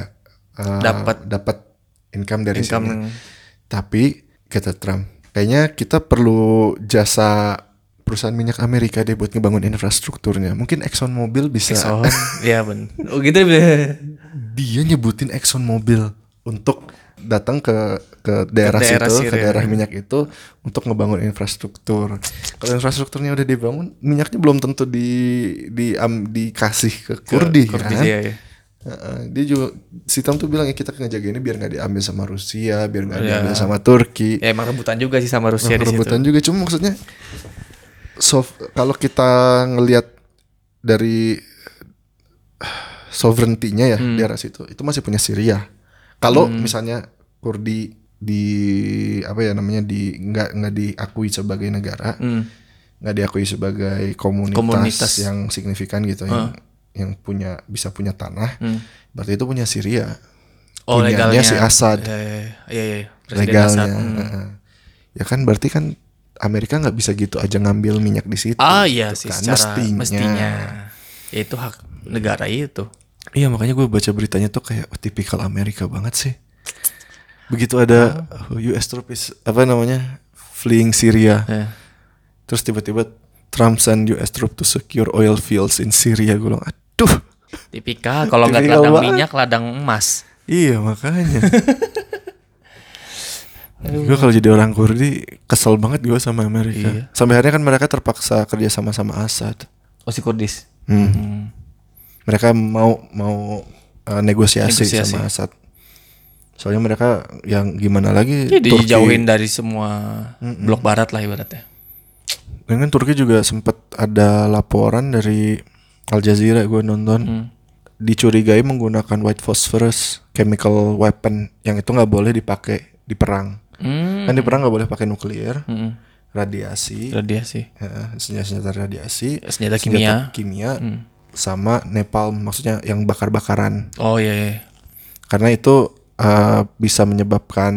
uh, Dapat. dapat income dari Income. sini. Tapi kata Trump, kayaknya kita perlu jasa perusahaan minyak Amerika deh buat ngebangun infrastrukturnya. Mungkin Exxon Mobil bisa. Exxon. Iya ben. Oh gitu ya. Dia nyebutin Exxon Mobil untuk datang ke ke daerah, daerah situ, ke daerah minyak itu untuk ngebangun infrastruktur. Kalau infrastrukturnya udah dibangun, minyaknya belum tentu di di am, dikasih ke Kurdi, Kurdi, kan. iya, iya. Heeh, dia juga si Trump tuh bilang ya kita ngejaga ini biar nggak diambil sama Rusia, biar nggak Iya. diambil sama Turki. Ya emang rebutan juga sih sama Rusia di situ. rebutan juga cuma maksudnya sof- kalau kita ngelihat dari [sighs] sovereignty-nya ya Hmm. di arah situ itu masih punya Syria. Kalau misalnya Kurdi di apa ya namanya di nggak nggak diakui sebagai negara, Hmm. nggak diakui sebagai komunitas, Komunitas. yang signifikan gitu yang yang punya bisa punya tanah, Hmm. berarti itu punya Syria. Oh Punyanya legalnya si Assad. Iya iya. iya. Presiden legalnya. Assad. Hmm. Ya kan berarti kan Amerika nggak bisa gitu aja ngambil minyak di situ. Ah iya gitu sih kan. secara mestinya. mestinya. Ya itu hak negara itu. Iya makanya gue baca beritanya tuh kayak oh, tipikal Amerika banget sih. Begitu ada. US troops apa namanya fleeing Syria, Ya. terus tiba-tiba Trump send US troops to secure oil fields in Syria. Gue bilang, aduh. Tipikal kalau nggak ladang banget. minyak ladang emas. Iya makanya. [laughs] gue kalau jadi orang Kurdi kesel banget gue sama Amerika. Iya. Sampai akhirnya kan mereka terpaksa kerja sama sama Assad. Oh si Kurdis. Hmm. Hmm. Mereka mau mau uh, negosiasi, Negosiasi. sama Assad. Soalnya mereka yang gimana lagi Turki dijauhin dari semua blok barat lah ibaratnya. Dan kan Turki juga sempat ada laporan dari Al Jazeera gue nonton Hmm. dicurigai menggunakan white phosphorus chemical weapon yang itu nggak boleh dipakai di perang. Hmm. Kan di perang nggak boleh pakai nuklir, Hmm. radiasi, Radiasi. eh, senjata-senjata radiasi, Senjata kimia. kimia, Hmm. sama napalm maksudnya yang bakar-bakaran. Oh iya iya. Karena itu eh, bisa menyebabkan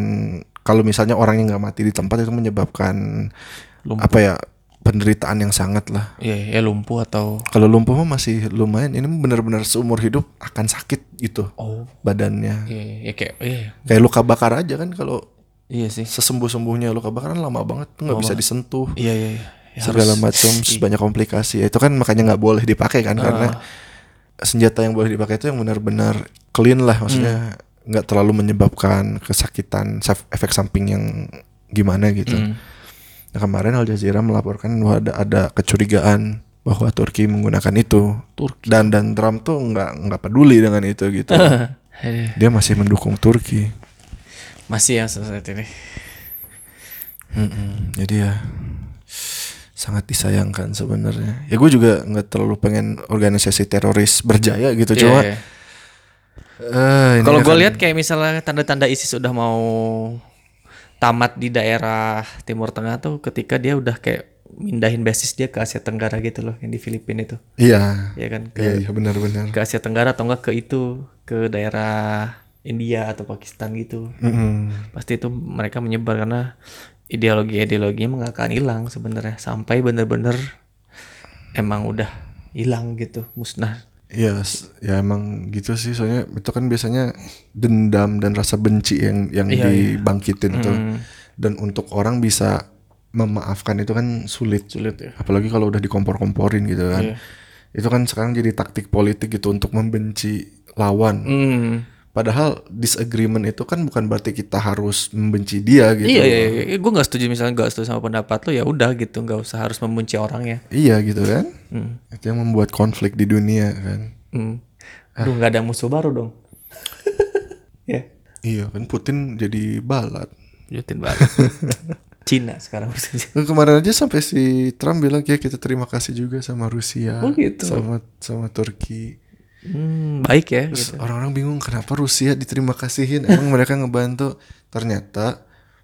kalau misalnya orang yang nggak mati di tempat itu menyebabkan Lumpuh. apa ya penderitaan yang sangat lah. Iya, ya lumpuh atau Kalau lumpuh mah masih lumayan. Ini benar-benar seumur hidup akan sakit gitu oh badannya. iya, iya kayak iya. Kayak luka bakar aja kan kalau Iya sih. sesembuh-sembuhnya luka bakar kan lama banget tuh nggak bisa disentuh. Iya iya iya. Ya, segala macam terus banyak komplikasi. Itu kan makanya nggak boleh dipakai kan karena senjata yang boleh dipakai itu yang benar-benar clean lah maksudnya nggak terlalu menyebabkan kesakitan efek samping yang gimana gitu. Hmm. Nah, kemarin Al Jazeera melaporkan bahwa ada ada kecurigaan bahwa Turki menggunakan itu. Turki. Dan dan Trump tuh nggak nggak peduli dengan itu gitu. [laughs] Dia masih mendukung Turki. Masih ya saat ini. Mm-mm. Jadi ya sangat disayangkan sebenarnya. Ya gue juga nggak terlalu pengen organisasi teroris berjaya gitu Iya, cuma. iya. Ini Kalau gue lihat kayak misalnya tanda-tanda ISIS udah mau tamat di daerah Timur Tengah tuh ketika dia udah kayak mindahin basis dia ke Asia Tenggara gitu loh yang di Filipina itu. Iya. Ya kan ke Iya, iya benar-benar. ke Asia Tenggara atau enggak ke itu ke daerah India atau Pakistan gitu. Mm-mm. Pasti itu mereka menyebar karena ideologi-ideologinya nggak akan hilang sebenarnya sampai bener-bener emang udah hilang gitu musnah. Iya, s- ya emang gitu sih. Soalnya itu kan biasanya dendam dan rasa benci yang yang Iya, dibangkitin tuh. Hmm. Dan untuk orang bisa memaafkan itu kan sulit. Sulit ya. Apalagi kalau udah dikompor-komporin gitu kan. Iya. Itu kan sekarang jadi taktik politik gitu untuk membenci lawan. Hmm. Padahal disagreement itu kan bukan berarti kita harus membenci dia gitu. Iya, iya, iya. gue nggak setuju misalnya nggak setuju sama pendapat lo ya udah gitu nggak usah harus membenci orangnya. Iya gitu kan. Hmm. Itu yang membuat konflik di dunia kan. Hmm. Aduh nggak ada musuh baru dong. [laughs] ya, Iya kan Putin jadi balat. jutin banget. [laughs] Cina sekarang [laughs] Kemarin aja sampai si Trump bilang ya kita terima kasih juga sama Rusia, Oh, gitu. sama sama Turki. Hmm, baik ya. Terus Gitu. orang-orang bingung kenapa Rusia diterima kasihin? Emang mereka ngebantu? Ternyata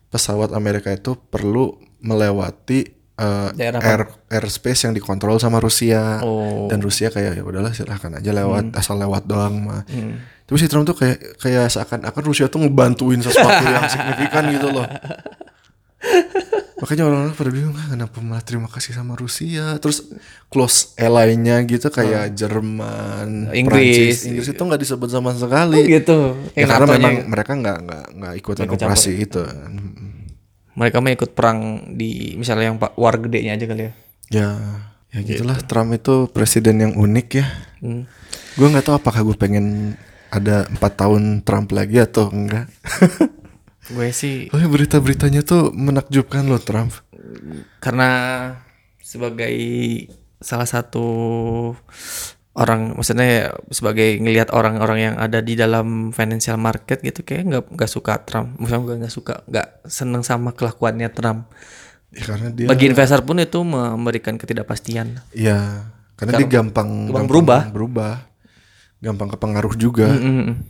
pesawat Amerika itu perlu melewati uh, Daerah air airspace yang dikontrol sama Rusia. Oh. Dan Rusia kayak ya udahlah silahkan aja lewat asal lewat doang mah. Hmm. Tapi si Trump tuh kayak kayak seakan-akan Rusia tuh ngebantuin sesuatu yang [laughs] signifikan gitu loh. Makanya orang-orang pada bingung "Ah, kenapa malah terima kasih sama Rusia. Terus close ally-nya gitu kayak Jerman, Inggris. Prancis, Inggris itu nggak disebut sama Oh, sekali. gitu. Ya, karena memang mereka nggak nggak nggak ikutan Ikut operasi itu. kan. mereka mah ikut perang di misalnya yang pak war gedenya aja kali ya. Ya, ya gitulah Trump itu presiden yang unik ya. Hmm. Gue nggak tahu apakah gue pengen ada empat tahun Trump lagi atau enggak. [laughs] gue sih Oh ya berita-beritanya tuh menakjubkan loh Trump. karena sebagai salah satu orang maksudnya ya sebagai ngelihat orang-orang yang ada di dalam financial market gitu kayak nggak nggak suka Trump maksudnya gue nggak suka nggak seneng sama kelakuannya Trump Ya karena dia bagi investor pun itu memberikan ketidakpastian ya karena dia gampang, gampang gampang berubah. berubah. Gampang kepengaruh juga. Mm-mm.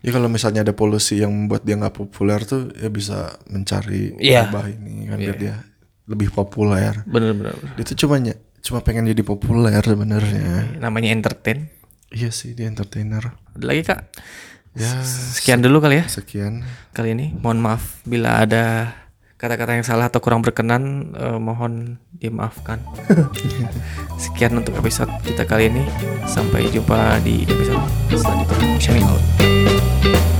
Ya kalau misalnya ada polusi yang membuat dia nggak populer tuh ya bisa mencari Iya. ubah ini kan biar dia lebih populer. bener-bener Dia tuh cuma cuma pengen jadi populer sebenarnya. namanya entertain Iya sih dia entertainer. ada lagi kak Ya sekian dulu kali ya sekian. kali ini mohon maaf bila ada kata-kata yang salah atau kurang berkenan eh, mohon dimaafkan [laughs] sekian untuk episode kita kali ini sampai jumpa di episode selanjutnya shining out Thank you.